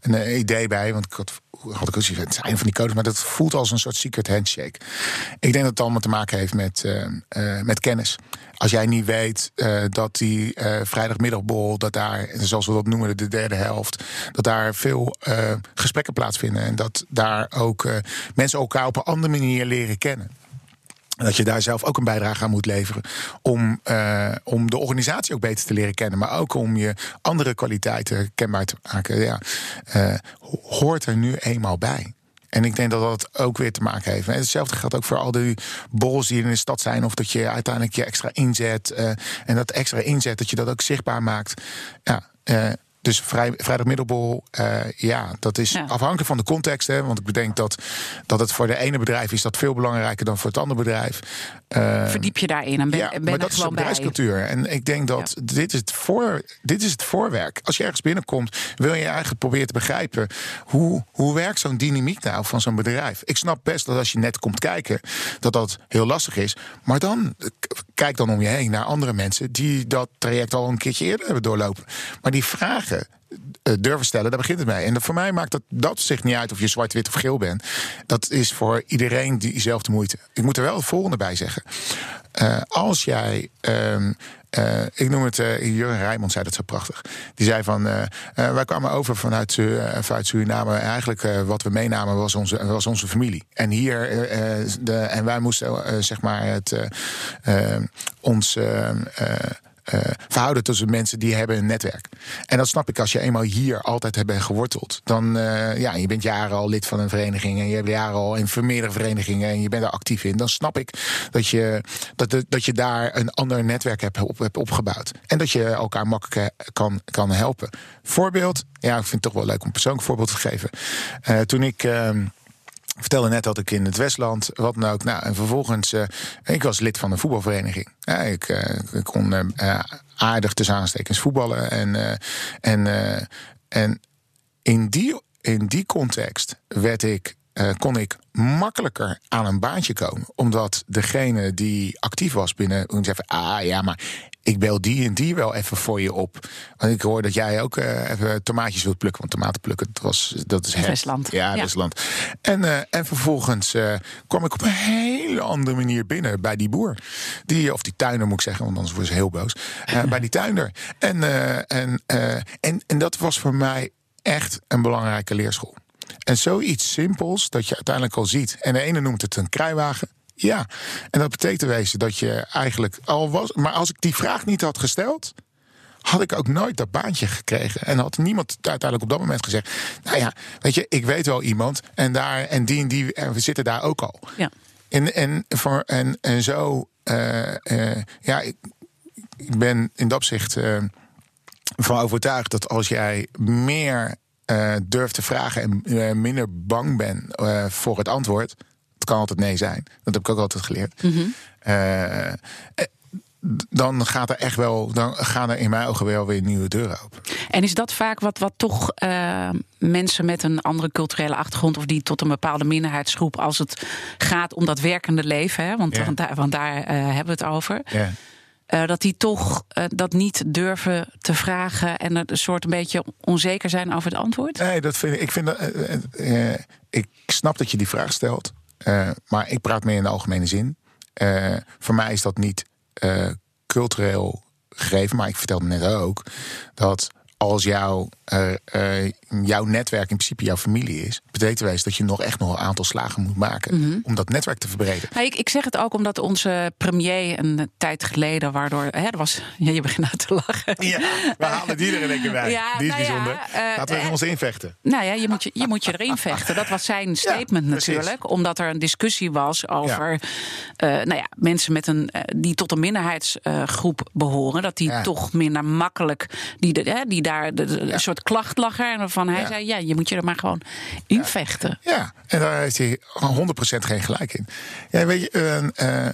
een idee bij, want ik had had ik ook het zijn van die codes, maar dat voelt als een soort secret handshake. Ik denk dat het allemaal te maken heeft met, met kennis. Als jij niet weet dat die vrijdagmiddagbol, dat daar, zoals we dat noemen, de derde helft, dat daar veel gesprekken plaatsvinden en dat daar ook mensen elkaar op een andere manier leren kennen. Dat je daar zelf ook een bijdrage aan moet leveren. Om, uh, om de organisatie ook beter te leren kennen. Maar ook om je andere kwaliteiten kenbaar te maken. Ja, uh, hoort er nu eenmaal bij. En ik denk dat dat ook weer te maken heeft. Hetzelfde geldt ook voor al die borrels die in de stad zijn. Of dat je uiteindelijk je extra inzet. Uh, en dat extra inzet, dat je dat ook zichtbaar maakt. Ja, Dus vrij, vrijdagmiddelbol, uh, ja, dat is afhankelijk van de context. Hè, want ik bedenk dat, dat het voor de ene bedrijf is dat veel belangrijker dan voor het andere bedrijf. Uh, Verdiep je daarin en ben, ja, ben maar dat is de bedrijfscultuur. En ik denk dat dit, is het voor, dit is het voorwerk. Als je ergens binnenkomt, wil je eigenlijk proberen te begrijpen... hoe, hoe werkt zo'n dynamiek nou van zo'n bedrijf? Ik snap best dat als je net komt kijken, dat dat heel lastig is. Maar dan, kijk dan om je heen naar andere mensen... die dat traject al een keertje eerder hebben doorlopen. Maar die vragen durven stellen, daar begint het mee. En voor mij maakt dat, dat zich niet uit of je zwart, wit of geel bent. Dat is voor iedereen diezelfde moeite. Ik moet er wel het volgende bij zeggen. Uh, als jij. Uh, uh, ik noem het, Jurgen Rijmond zei dat zo prachtig. Die zei van, wij kwamen over vanuit, vanuit Suriname. Eigenlijk wat we meenamen was onze, was onze familie. En hier, de, en wij moesten zeg maar het, ons uh, verhouden tussen mensen die hebben een netwerk. En dat snap ik als je eenmaal hier altijd hebt geworteld. Dan, uh, ja, je bent jaren al lid van een vereniging en je hebt jaren al in meerdere verenigingen en je bent er actief in. Dan snap ik dat je, dat, dat je daar een ander netwerk hebt, op, hebt opgebouwd. En dat je elkaar makkelijk kan, kan helpen. Voorbeeld, ja, ik vind het toch wel leuk om een persoonlijk voorbeeld te geven. Toen ik. Vertelde net dat ik in het Westland, wat dan ook. Nou, en vervolgens, uh, ik was lid van een voetbalvereniging. Ja, ik, uh, ik kon uh, aardig tussen aanstekens voetballen. En, en, en in, die, in die context werd ik, kon ik makkelijker aan een baantje komen. Omdat degene die actief was binnen, zei ah ja, maar ik bel die en die wel even voor je op. Want ik hoor dat jij ook uh, even tomaatjes wilt plukken. Want tomaten plukken, dat, was, dat is Westland. Ja, ja. En, uh, en vervolgens uh, kwam ik op een hele andere manier binnen bij die boer. Die, of die tuiner moet ik zeggen, want anders worden ze heel boos. bij die tuinder. En, en, en, en dat was voor mij echt een belangrijke leerschool. En zoiets simpels dat je uiteindelijk al ziet. En de ene noemt het een kruiwagen. Ja, en dat betekent wezen dat je eigenlijk al was. Maar als ik die vraag niet had gesteld, had ik ook nooit dat baantje gekregen. En had niemand uiteindelijk op dat moment gezegd: Nou ja, weet je, ik weet wel iemand. En, daar, en die en die en we zitten daar ook al. Ja. En, en, voor, en, en zo, uh, uh, ja, ik, ik, ben in dat opzicht uh, van overtuigd dat als jij meer durft te vragen en minder bang bent voor het antwoord het kan altijd nee zijn. Dat heb ik ook altijd geleerd. Mhm. Eh, eh, dan gaat er echt wel, dan gaan er in mijn ogen wel weer nieuwe deuren open. En is dat vaak wat, wat toch uh, mensen met een andere culturele achtergrond of die tot een bepaalde minderheidsgroep, als het gaat om dat werkende leven, hè, want, want, daar, want daar hebben we het over. Uh, dat die toch dat niet durven te vragen en een soort een beetje onzeker zijn over het antwoord? Nee, dat vind ik. Ik, vind dat, ik snap dat je die vraag stelt. Uh, maar ik praat meer in de algemene zin. Uh, voor mij is dat niet uh, cultureel gegeven, maar ik vertelde net ook dat als jouw, uh, jouw netwerk in principe jouw familie is, betekent dat je nog echt nog een aantal slagen moet maken mhm. om dat netwerk te verbreden. ik, ik, zeg het ook omdat onze premier een tijd geleden, waardoor hè, er was, ja, je begint nou te lachen. Ja, we halen die er in één keer bij. Ja, die is nou bijzonder. Ja, Laten we ons invechten. Nou ja, je moet je, je, moet je erin vechten. Dat was zijn statement natuurlijk, omdat er een discussie was over nou ja, mensen met een, die tot een minderheidsgroep behoren, dat die toch minder makkelijk die, de, die daar daar de, een soort klacht lag er. En van hij zei: Ja, je moet je er maar gewoon in vechten. Ja, en daar heeft hij 100% geen gelijk in. Ja, weet je, uh,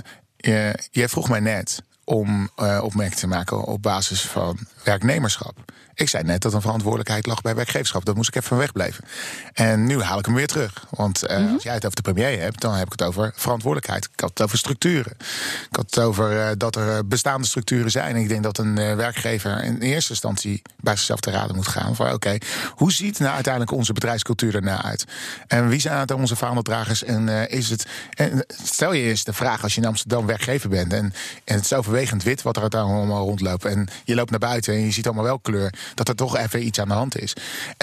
uh, jij vroeg mij net om uh, opmerking te maken op basis van werknemerschap. Ik zei net dat een verantwoordelijkheid lag bij werkgeverschap. Dat moest ik even van wegblijven. En nu haal ik hem weer terug. Want uh, mm -hmm. als jij het over de premier hebt, dan heb ik het over verantwoordelijkheid. Ik had het over structuren. Ik had het over uh, dat er bestaande structuren zijn. En ik denk dat een uh, werkgever in eerste instantie bij zichzelf te raden moet gaan. Van oké, okay, hoe ziet nou uiteindelijk onze bedrijfscultuur ernaar nou uit? En wie zijn dan onze vaandeldragers? En is het. En stel je eens de vraag als je in Amsterdam werkgever bent. En, en het is overwegend wit wat er allemaal rondloopt. En je loopt naar buiten en je ziet allemaal wel kleur dat er toch even iets aan de hand is.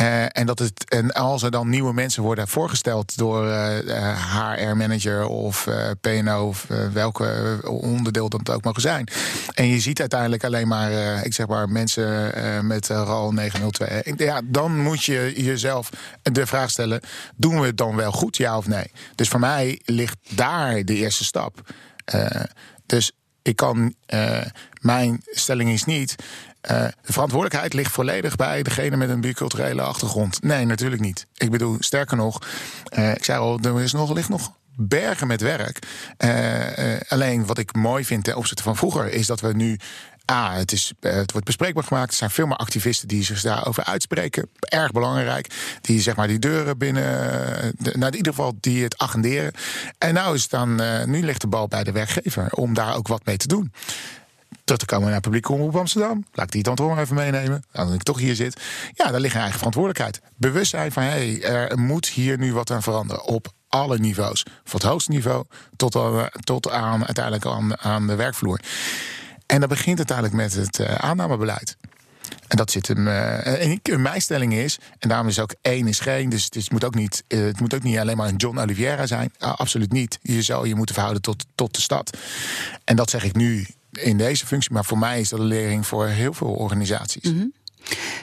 Uh, en, dat het, en als er dan nieuwe mensen worden voorgesteld door uh, eh, HR-manager eh, of PNO of welke onderdeel dat ook mogen zijn. En je ziet uiteindelijk alleen maar, ik zeg maar, mensen met RAL 902. Ja, dan moet je jezelf de vraag stellen: doen we het dan wel goed, ja of nee? Dus voor mij ligt daar de eerste stap. dus Ik kan, mijn stelling is niet. De verantwoordelijkheid ligt volledig bij degene met een biculturele achtergrond. Nee, natuurlijk niet. Ik bedoel, sterker nog, ik zei al, er is nog, ligt nog bergen met werk. alleen wat ik mooi vind ten opzichte van vroeger is dat we nu Ah, het, is, eh, het wordt bespreekbaar gemaakt. Er zijn veel meer activisten die zich daarover uitspreken. Erg belangrijk. Die zeg maar die deuren binnen. Nou, in ieder geval die het agenderen. En nou, is dan, uh, nu ligt de bal bij de werkgever om daar ook wat mee te doen. Terug te komen naar publiek omroep Amsterdam. Laat ik die dan toch even meenemen. Dan ik toch hier zit. Ja, daar ligt eigen verantwoordelijkheid. Bewustzijn van hé, hey, er moet hier nu wat aan veranderen. Op alle niveaus. Van het hoogste niveau tot, al, tot aan uiteindelijk aan, aan de werkvloer. En dat begint uiteindelijk met het uh, aannamebeleid. En dat zit hem. Uh, en mijn stelling is, en daarom is ook één is geen. Dus het, moet ook niet, het moet ook niet alleen maar een John Oliveira zijn. Absoluut niet. Je zou je moeten verhouden tot, tot de stad. En dat zeg ik nu in deze functie. Maar voor mij is dat een lering voor heel veel organisaties. Mm -hmm.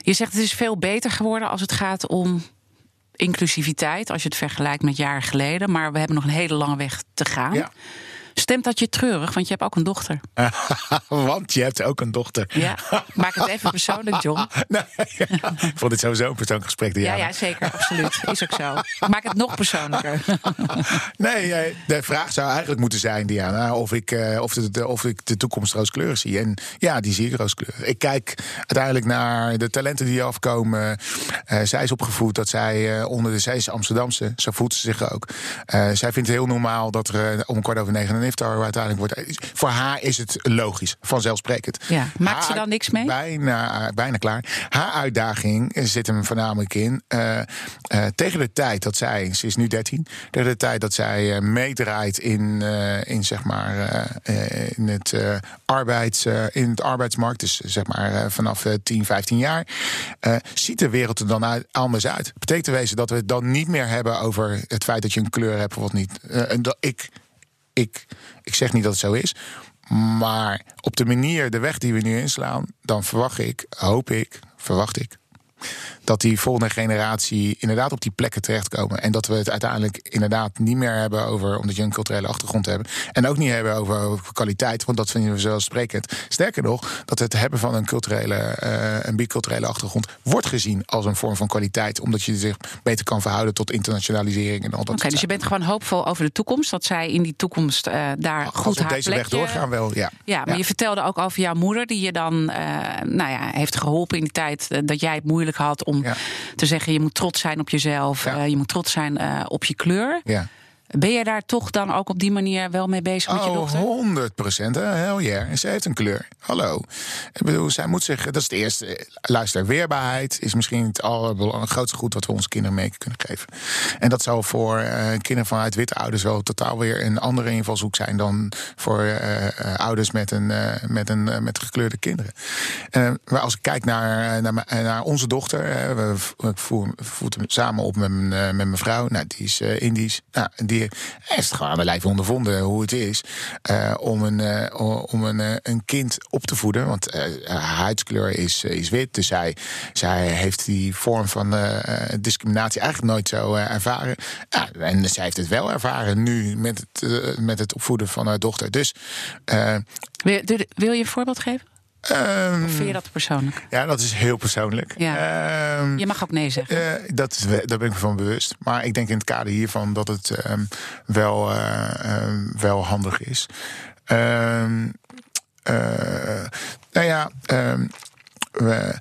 Je zegt het is veel beter geworden als het gaat om inclusiviteit. Als je het vergelijkt met jaren geleden. Maar we hebben nog een hele lange weg te gaan. Ja. Stemt dat je treurig? Want je hebt ook een dochter. want je hebt ook een dochter. Ja, maak het even persoonlijk, John. nee, Ik vond het sowieso een persoonlijk gesprek. Ja, ja, zeker. Absoluut. Is ook zo. Maak het nog persoonlijker. nee, eh, de vraag zou eigenlijk moeten zijn, Diana, of ik, eh, of de, of ik de toekomst rooskleurig zie. En ja, die zie ik rooskleurig. Ik kijk uiteindelijk naar de talenten die afkomen. Uh, zij is opgevoed dat zij onder de... Zij is Amsterdamse, zo voelt ze zich ook. zij vindt het heel normaal dat er om kwart over negen iftar uiteindelijk wordt. Voor haar is het logisch, vanzelfsprekend. Ja. Maakt ze dan niks mee? Bijna, bijna klaar. Haar uitdaging zit hem voornamelijk in. Uh, uh, tegen de tijd dat zij, ze is nu 13, tegen de tijd dat zij uh, meedraait in, in zeg maar in het arbeids, in het arbeidsmarkt, dus zeg maar vanaf 10, 15 jaar, ziet de wereld er dan uit, anders uit. Betekent te wezen dat we het dan niet meer hebben over het feit dat je een kleur hebt of wat niet. en dat ik ik, ik zeg niet dat het zo is. Maar op de manier, de weg die we nu inslaan, dan verwacht ik, hoop ik, verwacht ik dat die volgende generatie inderdaad op die plekken terechtkomen. En dat we het uiteindelijk inderdaad niet meer hebben over, omdat je een culturele achtergrond hebt. En ook niet hebben over, over kwaliteit, want dat vinden we zelfsprekend. Sterker nog, dat het hebben van een culturele, uh, een biculturele achtergrond wordt gezien als een vorm van kwaliteit. Omdat je zich beter kan verhouden tot internationalisering en al dat Oké, dus je bent gewoon hoopvol over de toekomst. Dat zij in die toekomst uh, daar goed op deze weg doorgaan wel, ja. Ja, maar je vertelde ook over jouw moeder, die je dan uh, nou ja, heeft geholpen in die tijd dat jij het moeilijk had om te zeggen: je moet trots zijn op jezelf, uh, je moet trots zijn uh, op je kleur. Ja. Ben je daar toch dan ook op die manier wel mee bezig met je oh, dochter? 100 procent. Hell yeah. Ze heeft een kleur. Hallo. Ik bedoel, zij moet zich. Dat is het eerste. Luister, weerbaarheid is misschien het allergrootste goed wat we onze kinderen mee kunnen geven. En dat zou voor uh, kinderen vanuit witte ouders wel totaal weer een andere invalshoek zijn dan voor uh, ouders met, een, uh, met, een, met gekleurde kinderen. maar als ik kijk naar, naar, naar onze dochter, we voeren, voeren samen op met, met mijn vrouw. Nou, die is Indisch. Nou, die hij heeft gewoon lijf ondervonden hoe het is uh, om, een, uh, om een, uh, een kind op te voeden. Want haar huidskleur is, is wit. Dus zij, zij heeft die vorm van discriminatie eigenlijk nooit zo ervaren. Ja, en zij heeft het wel ervaren nu met het, met het opvoeden van haar dochter. Dus. wil, wil je een voorbeeld geven? Um, of vind je dat persoonlijk? Ja, dat is heel persoonlijk. Ja. Um, je mag ook nee zeggen. Uh, dat is, daar ben ik me van bewust. Maar ik denk in het kader hiervan dat het um, wel, uh, wel handig is. Uh, nou ja, we,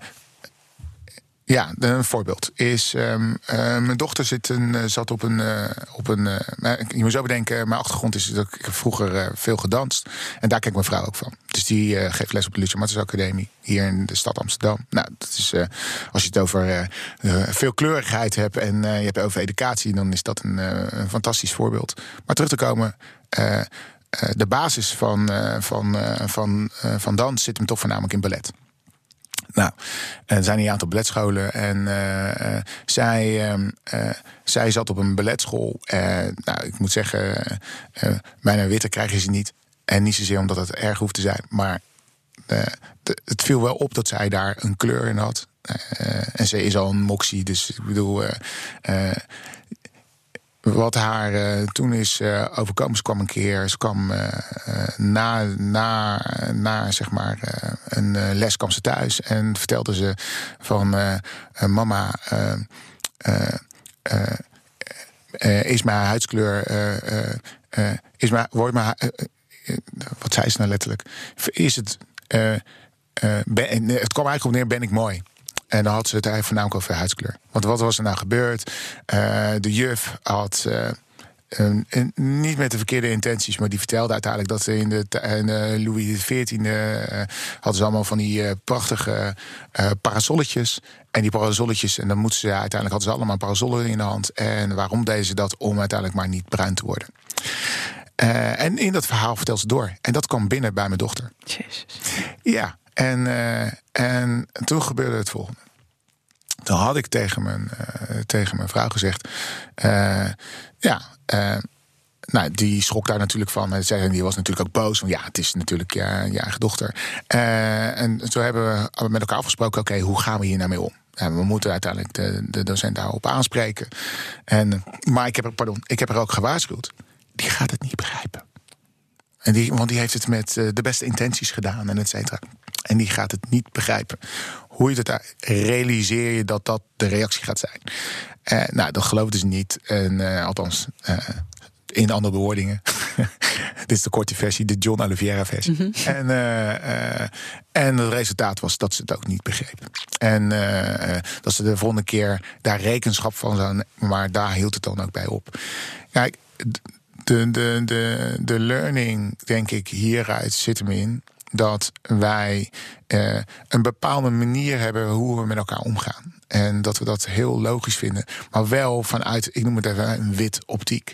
ja, een voorbeeld is. Um, uh, mijn dochter zit een, eh, zat op een. Uh, op een uh, je moet zo bedenken, mijn achtergrond is dat ik vroeger veel gedanst. En daar kijkt mijn vrouw ook van. Dus die geeft les op de Lucia Martens Academie hier in de stad Amsterdam. Nou, dat is, als je het over veel kleurigheid hebt en je hebt over educatie, dan is dat een, een fantastisch voorbeeld. Maar terug te komen. de basis van, van, van, van dans zit hem toch voornamelijk in ballet. Nou, er zijn een aantal balletscholen en uh, zij, uh, zij zat op een balletschool. nou, ik moet zeggen, bijna witte krijgen ze niet. En niet zozeer omdat het erg hoeft te zijn, maar het viel wel op dat zij daar een kleur in had. en ze is al een moxie, dus ik bedoel wat haar uh, toen is uh, overkomen. Ze kwam een keer, ze kwam uh, na, na, na zeg maar een les kwam ze thuis en vertelde ze van mama is mijn huidskleur is mijn wordt mijn wat zei ze nou letterlijk is het het kwam eigenlijk op neer ben ik mooi en dan had ze het eigenlijk voornamelijk over huidskleur. Want wat was er nou gebeurd? Uh, de juf had. Uh, een, een, niet met de verkeerde intenties, maar die vertelde uiteindelijk dat ze in de, in de Louis XIV uh, hadden ze allemaal van die prachtige parasolletjes. En die parasolletjes, en dan moeten ze uiteindelijk hadden ze allemaal parasollen in de hand. En waarom deden ze dat? Om uiteindelijk maar niet bruin te worden. en in dat verhaal vertelt ze door. En dat kwam binnen bij mijn dochter. Jezus. Ja, en, uh, en toen gebeurde het volgende. Toen had ik tegen mijn, uh, tegen mijn vrouw gezegd: uh, Ja, nou, die schrok daar natuurlijk van. En die was natuurlijk ook boos. Want ja, het is natuurlijk je, je eigen dochter. en zo hebben we met elkaar afgesproken: Oké, hoe gaan we hier nou mee om? En we moeten uiteindelijk de, de docent daarop aanspreken. En, maar ik heb, er, pardon, ik heb er ook gewaarschuwd. Die gaat het niet begrijpen. En die, want die heeft het met de beste intenties gedaan en et cetera. En die gaat het niet begrijpen. Hoe je het daar realiseer je dat dat de reactie gaat zijn. Uh, nou, dat geloofden ze niet. En, uh, althans, uh, in andere bewoordingen. Dit is de korte versie, de John Oliveira versie. Mm -hmm. En, en het resultaat was dat ze het ook niet begrepen. En dat ze de volgende keer daar rekenschap van zouden. Maar daar hield het dan ook bij op. Kijk, de, de, de, de learning, denk ik, hieruit zit hem in dat wij uh, een bepaalde manier hebben hoe we met elkaar omgaan. En dat we dat heel logisch vinden. Maar wel vanuit, ik noem het even, een wit optiek.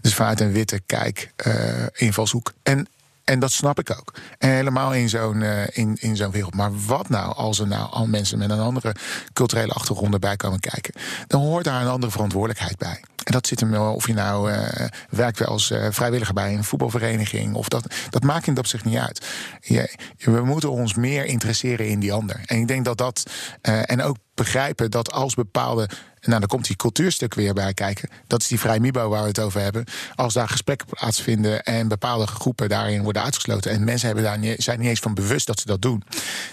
Dus vanuit een witte kijk, uh, invalshoek. En en dat snap ik ook. Helemaal in zo'n uh, in, in zo'n wereld. Maar wat nou als er nou al mensen met een andere culturele achtergrond erbij komen kijken? Dan hoort daar een andere verantwoordelijkheid bij. En dat zit hem of je nou uh, werkt als uh, vrijwilliger bij een voetbalvereniging. Of dat, dat maakt in dat zich niet uit. Je, we moeten ons meer interesseren in die ander. En ik denk dat dat. en ook begrijpen dat als bepaalde nou, dan komt die cultuurstuk weer bij kijken. Dat is die vrij MIBO waar we het over hebben. Als daar gesprekken plaatsvinden en bepaalde groepen daarin worden uitgesloten. en mensen hebben daar niet, zijn niet eens van bewust dat ze dat doen.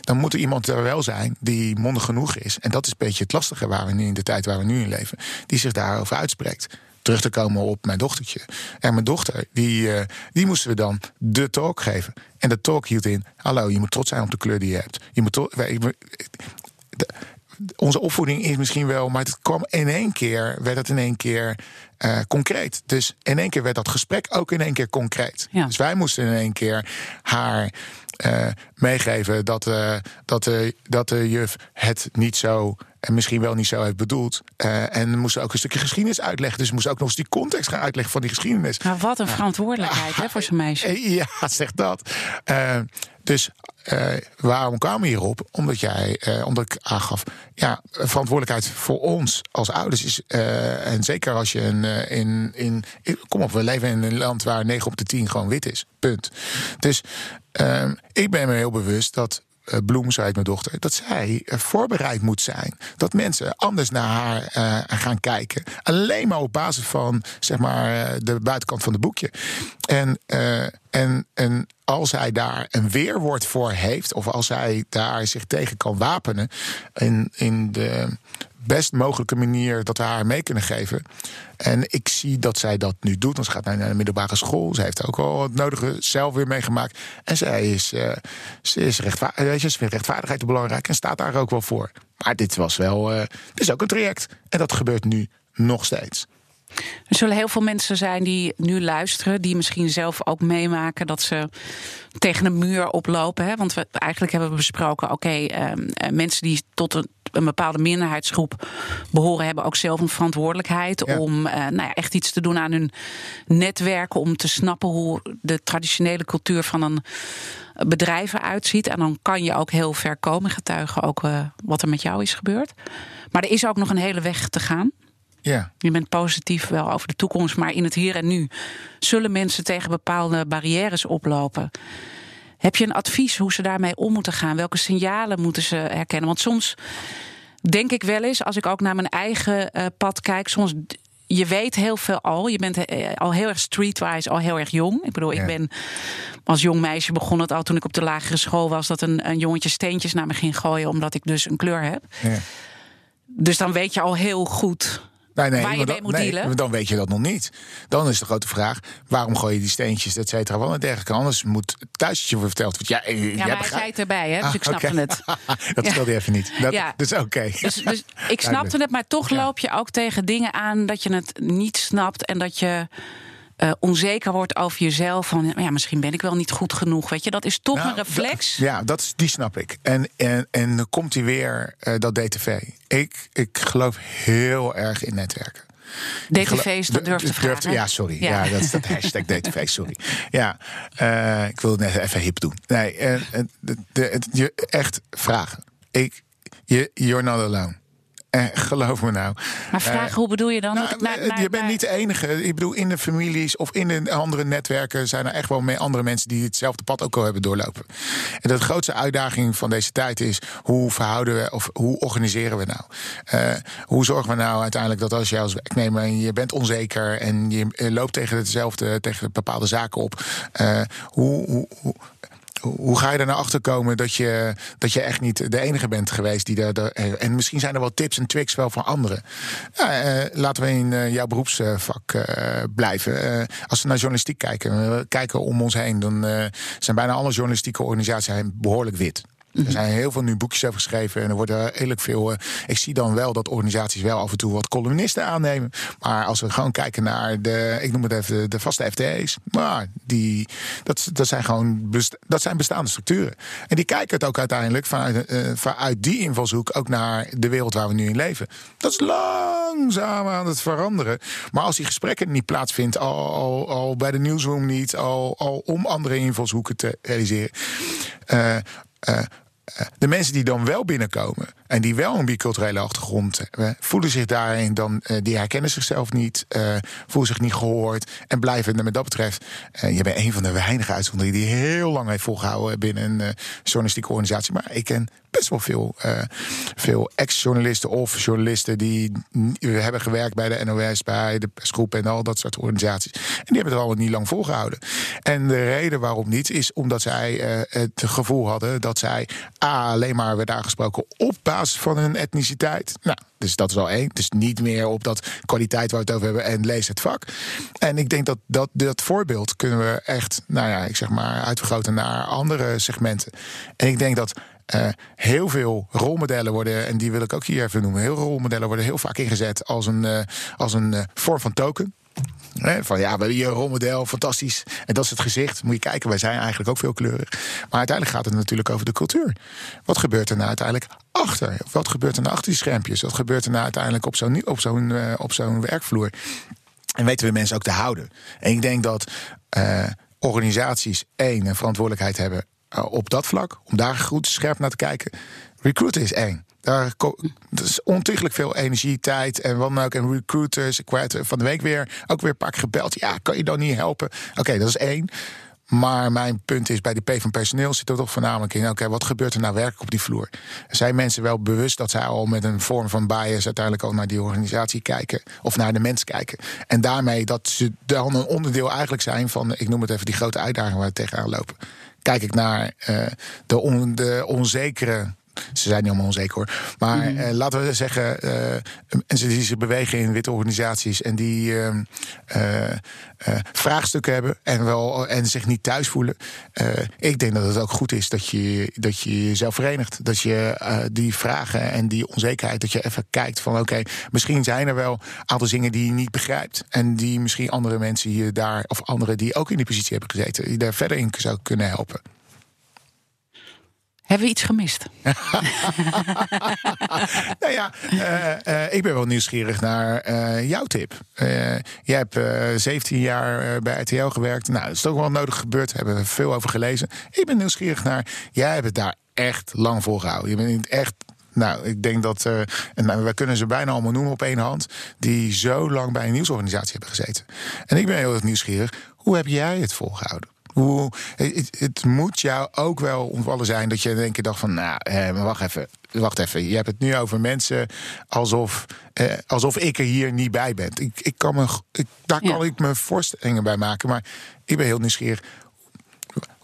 dan moet er iemand er wel zijn die mondig genoeg is. En dat is een beetje het lastige waar we nu in de tijd waar we nu in leven. die zich daarover uitspreekt terug te komen op mijn dochtertje. En mijn dochter, die, uh, die moesten we dan de talk geven. En de talk hield in: hallo, je moet trots zijn op de kleur die je hebt. Je moet onze opvoeding is misschien wel, maar het kwam in één keer, werd het in één keer uh, concreet. Dus in één keer werd dat gesprek ook in één keer concreet. Ja. Dus wij moesten in één keer haar uh, meegeven dat, uh, dat, de, dat de juf het niet zo en misschien wel niet zo heeft bedoeld. En moesten ook een stukje geschiedenis uitleggen. Dus moest ook nog eens die context gaan uitleggen van die geschiedenis. Maar wat een verantwoordelijkheid hè, voor zo'n meisje. Ja, zeg dat. dus waarom kwamen we hierop? Omdat jij, omdat ik aangaf, ja, verantwoordelijkheid voor ons als ouders is, en zeker als je een, in, in, kom op, we leven in een land waar 9 op de 10 gewoon wit is, punt. Dus ik ben me heel bewust dat uh, Bloem, zei mijn dochter, dat zij voorbereid moet zijn. Dat mensen anders naar haar uh, gaan kijken. Alleen maar op basis van zeg maar, de buitenkant van het boekje. En, en, en als hij daar een weerwoord voor heeft, of als hij daar zich tegen kan wapenen in, in de best mogelijke manier dat we haar mee kunnen geven. En ik zie dat zij dat nu doet. Want ze gaat naar de middelbare school. Ze heeft ook al het nodige zelf weer meegemaakt. En zij is, uh, ze is rechtvaardig, ze vindt rechtvaardigheid belangrijk en staat daar ook wel voor. Maar dit was wel, uh, dit is ook een traject. En dat gebeurt nu nog steeds. Er zullen heel veel mensen zijn die nu luisteren, die misschien zelf ook meemaken dat ze tegen een muur oplopen. Hè? Want we, eigenlijk hebben we besproken, oké, okay, uh, eh, mensen die tot een, een, bepaalde minderheidsgroep behoren, hebben ook zelf een verantwoordelijkheid ja. om uh, nou ja, echt iets te doen aan hun netwerken, om te snappen hoe de traditionele cultuur van een bedrijf eruit ziet. En dan kan je ook heel ver komen, getuigen ook uh, wat er met jou is gebeurd. Maar er is ook nog een hele weg te gaan. Ja. Je bent positief wel over de toekomst, maar in het hier en nu zullen mensen tegen bepaalde barrières oplopen. Heb je een advies hoe ze daarmee om moeten gaan? Welke signalen moeten ze herkennen? Want soms denk ik wel eens, als ik ook naar mijn eigen uh, pad kijk, soms je weet heel veel al. Je bent eh, al heel erg streetwise, al heel erg jong. Ik bedoel, ik ben als jong meisje begon het al toen ik op de lagere school was... dat een, een jongetje steentjes naar me ging gooien... omdat ik dus een kleur heb. Ja. Dus dan weet je al heel goed Nee, nee, waar je mee moet nee, dealen. Dan weet je dat nog niet. Dan is de grote vraag: waarom gooi je die steentjes, et cetera, wel en dergelijke. Anders moet thuis je verteld wordt. Ja, eh, ja maar hij zei het erbij, hè? Dus ik ah, snapte het. dat stelde je even niet. Dat, ja. Dus oké. Dus, dus ik snapte het, maar toch loop je ook tegen dingen aan dat je het niet snapt en dat je. Uh, onzeker wordt over jezelf. Van ja, misschien ben ik wel niet goed genoeg. Weet je, dat is toch nou, een reflex. Ja, dat is, die snap ik. En, en, en dan komt hij weer, uh, dat DTV. Ik, ik geloof heel erg in netwerken. DTV is dat durf te vragen. ja, sorry. Ja. ja. dat is dat hashtag DTV, sorry. Ja, uh, ik wil het net even hip doen. Nee, de, de, de, echt vragen. Ik, je, you're not alone. Eh, geloof me nou. Maar vragen, uh, hoe bedoel je dan? Nou, naar, je bent niet de enige. Ik bedoel, in de families of in de andere netwerken zijn er echt wel meer andere mensen die hetzelfde pad ook al hebben doorlopen. En de grootste uitdaging van deze tijd is: hoe verhouden we of hoe organiseren we nou? Uh, hoe zorgen we nou uiteindelijk dat als jij als werknemer en je bent onzeker en je loopt tegen hetzelfde, tegen bepaalde zaken op, uh, hoe, hoe, hoe ga je er nou achter komen dat je, dat je echt niet de enige bent geweest die daar. En misschien zijn er wel tips en tricks wel van anderen. Eh, laten we in uh, jouw beroepsvak uh, blijven. als we naar journalistiek kijken, we kijken om ons heen, dan zijn bijna alle journalistieke organisaties behoorlijk wit. Er zijn heel veel nu boekjes over geschreven en er worden redelijk veel. Uh, ik zie dan wel dat organisaties wel af en toe wat columnisten aannemen. Maar als we gewoon kijken naar de, ik noem het even de vaste FTE's, maar die, dat, zijn gewoon dat zijn bestaande structuren. En die kijken het ook uiteindelijk vanuit, uh, vanuit die invalshoek ook naar de wereld waar we nu in leven. Dat is langzaam aan het veranderen. Maar als die gesprekken niet plaatsvindt, al, bij de nieuwsroom niet, al, om andere invalshoeken te realiseren. Eh, de mensen die dan wel binnenkomen en die wel een biculturele achtergrond hebben, voelen zich daarin dan, uh, die herkennen zichzelf niet, uh, voelen zich niet gehoord en blijven met dat betreft. je bent een van de weinige uitzonderingen die heel lang heeft volgehouden binnen een journalistieke organisatie. Maar ik ken best wel veel, uh, veel ex-journalisten of journalisten die hebben gewerkt bij de NOS, bij de persgroep en al dat soort organisaties. En die hebben het al niet lang volgehouden. En de reden waarom niet is omdat zij uh, het gevoel hadden dat zij A, alleen maar werd aangesproken op basis van hun etniciteit. Nou, dus dat is al één. Dus niet meer op dat kwaliteit waar we het over hebben en lees het vak. En ik denk dat dat, dat voorbeeld kunnen we echt, nou ja, ik zeg maar, uitvergroten naar andere segmenten. En ik denk dat uh, heel veel rolmodellen worden, en die wil ik ook hier even noemen. Heel veel rolmodellen worden heel vaak ingezet als een, uh, als een uh, vorm van token. van ja, we hebben hier een rolmodel, fantastisch. En dat is het gezicht. Moet je kijken, wij zijn eigenlijk ook veel kleurig. Maar uiteindelijk gaat het natuurlijk over de cultuur. Wat gebeurt er nou uiteindelijk achter? Wat gebeurt er nou achter die schermpjes? Wat gebeurt er nou uiteindelijk op zo'n, op zo'n, op zo'n werkvloer? En weten we mensen ook te houden? En ik denk dat organisaties één een verantwoordelijkheid hebben eh, op dat vlak, om daar goed scherp naar te kijken. Recruiten is één. Daar is ontiegelijk veel energie, tijd en wat ook. En recruiters, ik van de week weer ook weer een paar gebeld. Ja, kan je dan niet helpen? Oké, dat is één. Maar mijn punt is, bij de P van personeel zit er toch voornamelijk in... oké, wat gebeurt er nou werkelijk op die vloer? Zijn mensen wel bewust dat zij al met een vorm van bias... uiteindelijk ook naar die organisatie kijken of naar de mens kijken? En daarmee dat ze dan een onderdeel eigenlijk zijn van... ik noem het even die grote uitdaging waar we tegenaan lopen kijk ik naar uh, de, on, de onzekere ze zijn niet allemaal onzeker hoor. Maar mm. uh, laten we zeggen, mensen die zich bewegen in witte organisaties en die uh, vraagstukken hebben en, wel, en zich niet thuis voelen. ik denk dat het ook goed is dat je, dat je jezelf verenigt. Dat je die vragen en die onzekerheid, dat je even kijkt van oké, misschien zijn er wel een aantal dingen die je niet begrijpt. En die misschien andere mensen hier daar, of anderen die ook in die positie hebben gezeten, die daar verder in zou kunnen helpen. Hebben we iets gemist? nou ja, uh, uh, ik ben wel nieuwsgierig naar uh, jouw tip. jij hebt 17 jaar bij RTL gewerkt. Nou, dat is toch wel nodig gebeurd. Daar hebben we veel over gelezen. Ik ben nieuwsgierig naar. Jij hebt het daar echt lang voor gehouden. Je bent echt nou, ik denk dat, en we kunnen ze bijna allemaal noemen op één hand, die zo lang bij een nieuwsorganisatie hebben gezeten. En ik ben heel erg nieuwsgierig, hoe heb jij het volgehouden? Hoe, het, het, moet jou ook wel ontvallen zijn dat je in één keer dacht van, nou, eh, maar wacht even. wacht even. Je hebt het nu over mensen alsof, eh, alsof ik er hier niet bij ben. Ik, ik kan me, ik, daar kan ik me voorstellingen bij maken. Maar ik ben heel nieuwsgierig.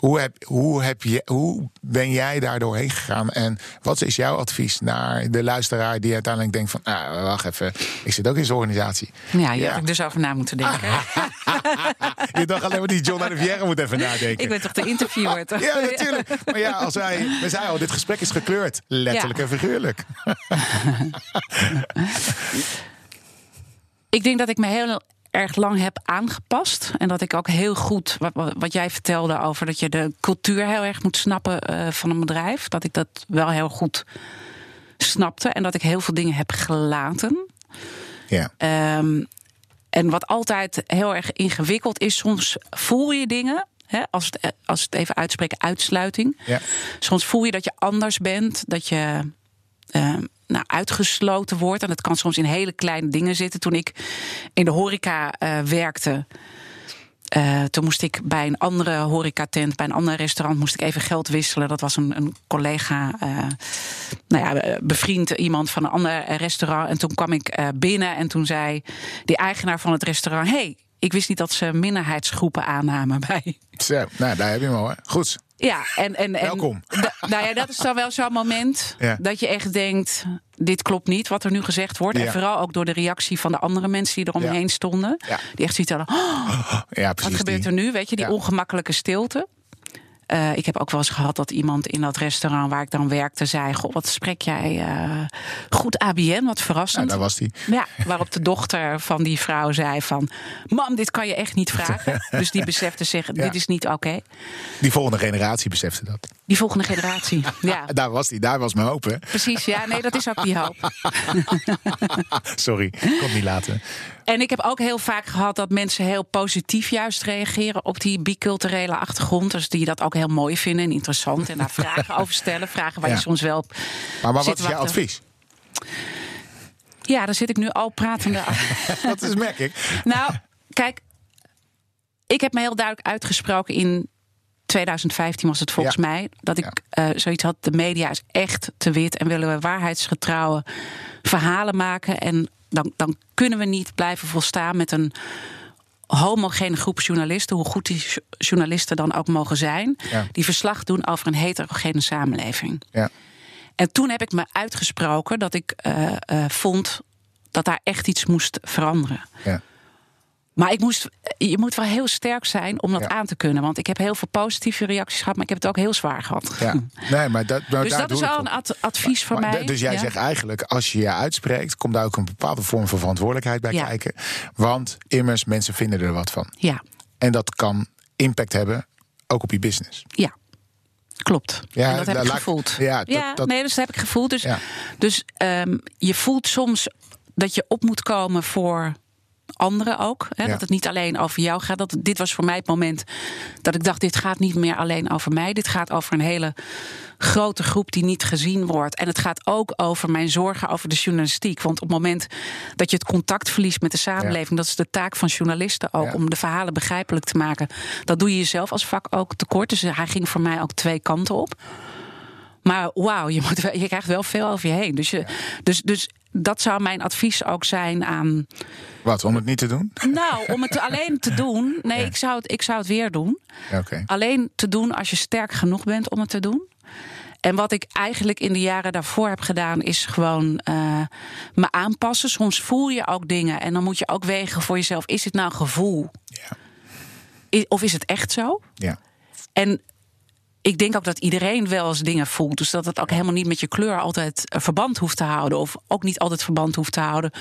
Hoe, heb, hoe, heb je, hoe ben jij daar doorheen gegaan? En wat is jouw advies naar de luisteraar die uiteindelijk denkt van... Ah, wacht even, ik zit ook in zo'n organisatie. Ja, je ja. ik dus over na moeten denken. je dacht alleen maar die John Rivière moet even nadenken. Ik ben toch de interviewer, toch? ja, natuurlijk. Maar ja, als wij, we zeiden al, dit gesprek is gekleurd. Letterlijk en figuurlijk. ik denk dat ik me heel erg lang heb aangepast. En dat ik ook heel goed, wat, wat jij vertelde over dat je de cultuur heel erg moet snappen uh, van een bedrijf. Dat ik dat wel heel goed snapte. En dat ik heel veel dingen heb gelaten. Ja. Um, en wat altijd heel erg ingewikkeld is, soms voel je dingen. Hè, als, het, als het even uitspreken, uitsluiting. Ja. Soms voel je dat je anders bent, dat je uh, nou, uitgesloten wordt. En dat kan soms in hele kleine dingen zitten. Toen ik in de horeca uh, werkte. Uh, toen moest ik bij een andere horecatent, bij een ander restaurant, moest ik even geld wisselen. Dat was een, een collega, uh, nou ja, bevriend iemand van een ander restaurant. En toen kwam ik binnen en toen zei die eigenaar van het restaurant: hey, ik wist niet dat ze minderheidsgroepen aannamen bij. Zo, nou, daar heb je hem al. Goed. Ja, en, en, en Welkom. nou ja, dat is dan wel zo'n moment ja. dat je echt denkt: dit klopt niet wat er nu gezegd wordt. Ja. En vooral ook door de reactie van de andere mensen die eromheen Ja. stonden. Die echt zoiets hadden: oh, Ja, precies. wat gebeurt er nu? Weet je, die ongemakkelijke stilte. Eh, ik heb ook wel eens gehad dat iemand in dat restaurant waar ik dan werkte zei: Goh, wat spreek jij eh, goed ABN? Wat verrassend. daar was die. Ja, waarop de dochter van die vrouw zei van... Mam, dit kan je echt niet vragen. Dus die besefte zich, Ja. dit is niet oké. Die volgende generatie besefte dat. Die volgende generatie, ja. Daar was die. Daar was mijn hoop, hè? Precies, ja, nee, dat is ook die hoop. Sorry, kon het niet laten. En ik heb ook heel vaak gehad dat mensen heel positief juist reageren op die biculturele achtergrond. Dus die dat ook heel mooi vinden en interessant. En daar vragen over stellen. Vragen waar Ja. je soms wel op Maar, wat is jouw advies? Ja, daar zit ik nu al pratende. Dat is merk ik. Nou, kijk, ik heb me heel duidelijk uitgesproken in 2015 was het volgens Ja. mij dat ik Ja. eh, zoiets had: de media is echt te wit en willen we waarheidsgetrouwe verhalen maken en dan, dan kunnen we niet blijven volstaan met een homogene groep journalisten, hoe goed die jo- journalisten dan ook mogen zijn, Ja. die verslag doen over een heterogene samenleving. Ja. En toen heb ik me uitgesproken dat ik eh, eh, vond dat daar echt iets moest veranderen. Ja. Maar ik moest, je moet wel heel sterk zijn om dat Ja. aan te kunnen. Want ik heb heel veel positieve reacties gehad, maar ik heb het ook heel zwaar gehad. ja. Nee, maar dat, maar Dus dat is wel een ad- advies voor Maar mij. Dus jij Ja. zegt eigenlijk, als je je uitspreekt, komt daar ook een bepaalde vorm van verantwoordelijkheid bij Ja. kijken. Want immers, mensen vinden er wat van. Ja, En dat kan impact hebben, ook op je business. ja. Klopt. Ja, en dat heb daar ik gevoeld. ja, dat- dat- nee, dus dat heb ik gevoeld. Dus, Ja. dus ehm, je voelt soms dat je op moet komen voor anderen ook. Hè? Ja. Dat het niet alleen over jou gaat. Dat, dit was voor mij het moment dat ik dacht: dit gaat niet meer alleen over mij. Dit gaat over een hele grote groep die niet gezien wordt. En het gaat ook over mijn zorgen over de journalistiek. Want op het moment dat je het contact verliest met de samenleving, dat is de taak van journalisten ook Ja. om de verhalen begrijpelijk te maken. Dat doe je jezelf als vak ook tekort. Dus hij ging voor mij ook twee kanten op. Maar wauw, je, moet je krijgt wel veel over je heen. Dus, je, dus, dus dat zou mijn advies ook zijn aan. Wat, om het niet te doen? Nou, om het alleen te doen. Nee, Ja. ik, zou het, ik zou het weer doen. Ja, Oké. Alleen te doen als je sterk genoeg bent om het te doen. En wat ik eigenlijk in de jaren daarvoor heb gedaan, is gewoon eh, me aanpassen. Soms voel je ook dingen en dan moet je ook wegen voor jezelf: is het nou een gevoel? Ja. Of is het echt zo? Ja. En ik denk ook dat iedereen wel eens dingen voelt. Dus dat het ook helemaal niet met je kleur altijd eh, verband hoeft te houden. Of ook niet altijd verband hoeft te houden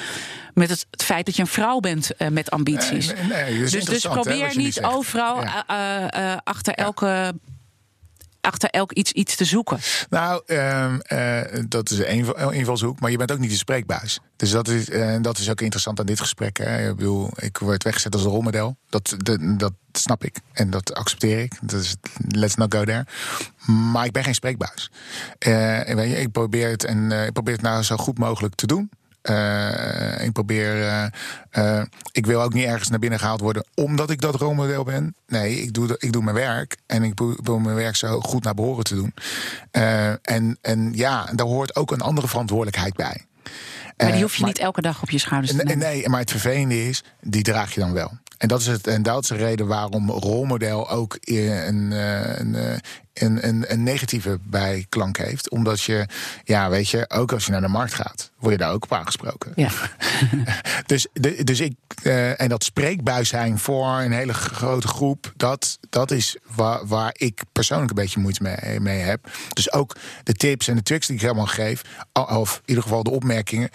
met het, het feit dat je een vrouw bent eh, met ambities. Nee, dus, dus hè, probeer niet overal Ja. eh, achter elke. Achter elk iets, iets te zoeken. Nou, ehm, eh, dat is een inval- een invalshoek, maar je bent ook niet de spreekbuis. Dus dat is, eh, dat is ook interessant aan dit gesprek. Hè. Ik bedoel, ik word weggezet als een rolmodel. Dat, dat, snap ik en dat accepteer ik. Dat is, let's not go there. Maar ik ben geen spreekbuis. Eh, ik probeer het en ik probeer het nou zo goed mogelijk te doen. Ik probeer. ik wil ook niet ergens naar binnen gehaald worden omdat ik dat rolmodel ben. Nee, ik doe, ik doe mijn werk en ik wil mijn werk zo goed naar behoren te doen. en, en ja, daar hoort ook een andere verantwoordelijkheid bij. Maar die hoef je niet elke dag op je schouders te nemen. Nee, maar het vervelende is, die draag je dan wel. En dat is, het, en dat is de reden waarom rolmodel ook een, eh, een, eh, een, een, een negatieve bijklank heeft. Omdat je, ja, weet je, ook als je naar de markt gaat, word je daar ook op aangesproken. Ja. dus, de, dus ik, uh, en dat spreekbuis zijn voor een hele grote groep, dat, dat is waar, waar ik persoonlijk een beetje moeite mee, mee heb. Dus ook de tips en de tricks die ik helemaal geef, of in ieder geval de opmerkingen,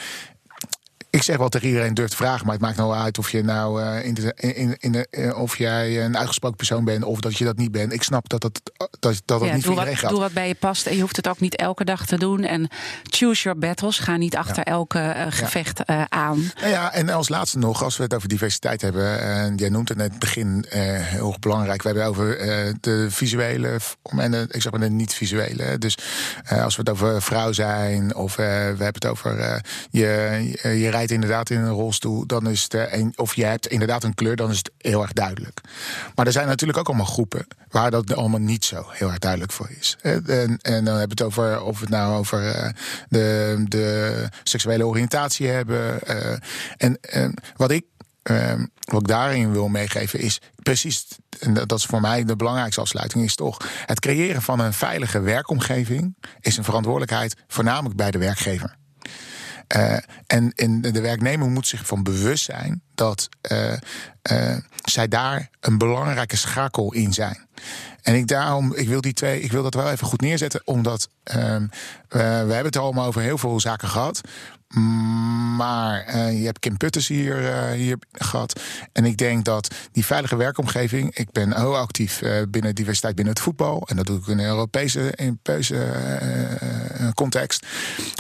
ik zeg wel tegen iedereen durft te vragen, maar het maakt nou uit of je nou uh, in de, in, in de, uh, of jij een uitgesproken persoon bent of dat je dat niet bent. Ik snap dat dat, dat, dat, ja, niet voor iedereen gaat. Doe wat bij je past en je hoeft het ook niet elke dag te doen. En choose your battles. Ga niet achter elke uh, gevecht ja. aan. Nou ja, en als laatste nog, als we het over diversiteit hebben, en jij noemt het net het begin heel belangrijk. We hebben over de visuele en de, ik zeg maar de niet-visuele. Dus als we het over vrouw zijn of we hebben het over je, je inderdaad in een rolstoel, dan is het. Een, of je hebt inderdaad een kleur, dan is het heel erg duidelijk. Maar er zijn natuurlijk ook allemaal groepen waar dat allemaal niet zo heel erg duidelijk voor is. En, en dan hebben we het over of we het nou over eh, de, de seksuele oriëntatie hebben. Eh, en, en wat ik ehm, wat ik daarin wil meegeven is precies, en dat is voor mij de belangrijkste afsluiting, is toch het creëren van een veilige werkomgeving is een verantwoordelijkheid voornamelijk bij de werkgever. Uh, en, de werknemer moet zich van bewust zijn dat uh, uh, zij daar een belangrijke schakel in zijn. En ik daarom, ik wil die twee, ik wil dat wel even goed neerzetten, omdat ehm, we hebben het allemaal over heel veel zaken gehad. Maar uh, je hebt Kim Putters hier, uh, hier gehad. En ik denk dat die veilige werkomgeving. Ik ben heel actief uh, binnen diversiteit binnen het voetbal. En dat doe ik in een Europese, Europese context.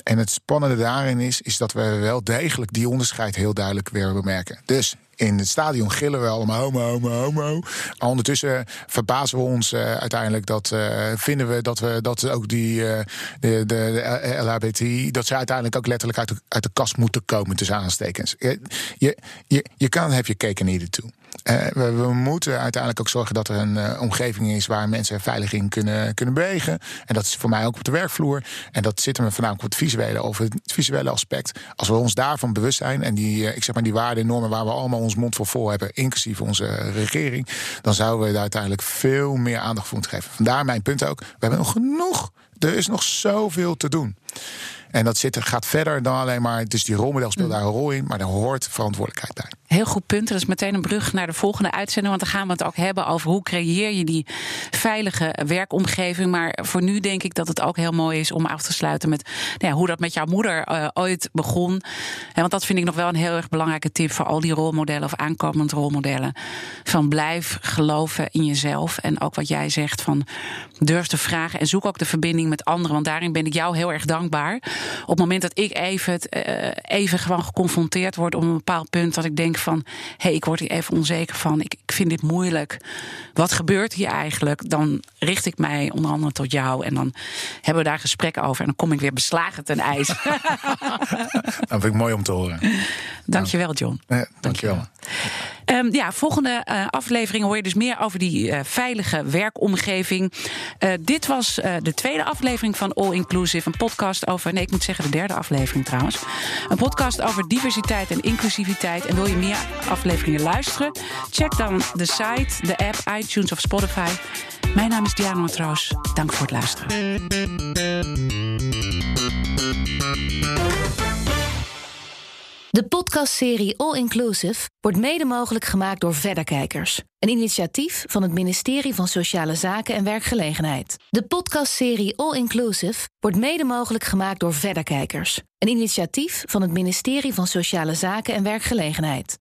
En het spannende daarin is, is dat we wel degelijk die onderscheid heel duidelijk weer bemerken. Dus in het stadion gillen we allemaal homo, homo, homo. Maar ondertussen verbazen we ons uh, uiteindelijk dat uh, vinden we dat we dat ook die uh, de, de, LHBTI, dat ze uiteindelijk ook letterlijk uit de, uit de kast moeten komen tussen aanstekens. Je, je, je, kan heb je cake and toe. Uh, we, we, moeten uiteindelijk ook zorgen dat er een uh, omgeving is waar mensen veilig in kunnen, kunnen bewegen. En dat is voor mij ook op de werkvloer. En dat zit me voornamelijk op het visuele, over het visuele aspect. Als we ons daarvan bewust zijn en die, uh, ik zeg maar die waarden en normen waar we allemaal ons mond voor vol hebben, inclusief onze regering, dan zouden we daar uiteindelijk veel meer aandacht voor moeten geven. Vandaar mijn punt ook. We hebben nog genoeg. Er is nog zoveel te doen. En dat zit, gaat verder dan alleen maar. Dus die rolmodel speelt mm. daar een rol in, maar daar hoort verantwoordelijkheid bij. Heel goed punt. Dat is meteen een brug naar de volgende uitzending. Want dan gaan we het ook hebben over hoe creëer je die veilige werkomgeving. Maar voor nu denk ik dat het ook heel mooi is om af te sluiten met nou ja, hoe dat met jouw moeder uh, ooit begon. Want dat vind ik nog wel een heel erg belangrijke tip voor al die rolmodellen of aankomend rolmodellen. Van blijf geloven in jezelf. En ook wat jij zegt van durf te vragen en zoek ook de verbinding met anderen. Want daarin ben ik jou heel erg dankbaar. Op het moment dat ik even, uh, even gewoon geconfronteerd word op een bepaald punt dat ik denk van hé, hey, ik word hier even onzeker van, ik, ik vind dit moeilijk. Wat gebeurt hier eigenlijk? Dan richt ik mij onder andere tot jou en dan hebben we daar gesprekken over en dan kom ik weer beslagen ten ijs. dat vind ik mooi om te horen. Dankjewel, John. Ja, dankjewel. Um, ja, volgende uh, aflevering hoor je dus meer over die uh, veilige werkomgeving. Uh, dit was de tweede aflevering van All Inclusive. Een podcast over, nee, ik moet zeggen de derde aflevering trouwens. Een podcast over diversiteit en inclusiviteit. En wil je meer afleveringen luisteren? Check dan de site, de app, iTunes of Spotify. Mijn naam is Diana Matroos. Dank voor het luisteren. De podcastserie All Inclusive wordt mede mogelijk gemaakt door Verderkijkers. Een initiatief van het ministerie van Sociale Zaken en Werkgelegenheid. De podcastserie All Inclusive wordt mede mogelijk gemaakt door Verderkijkers. Een initiatief van het ministerie van Sociale Zaken en Werkgelegenheid.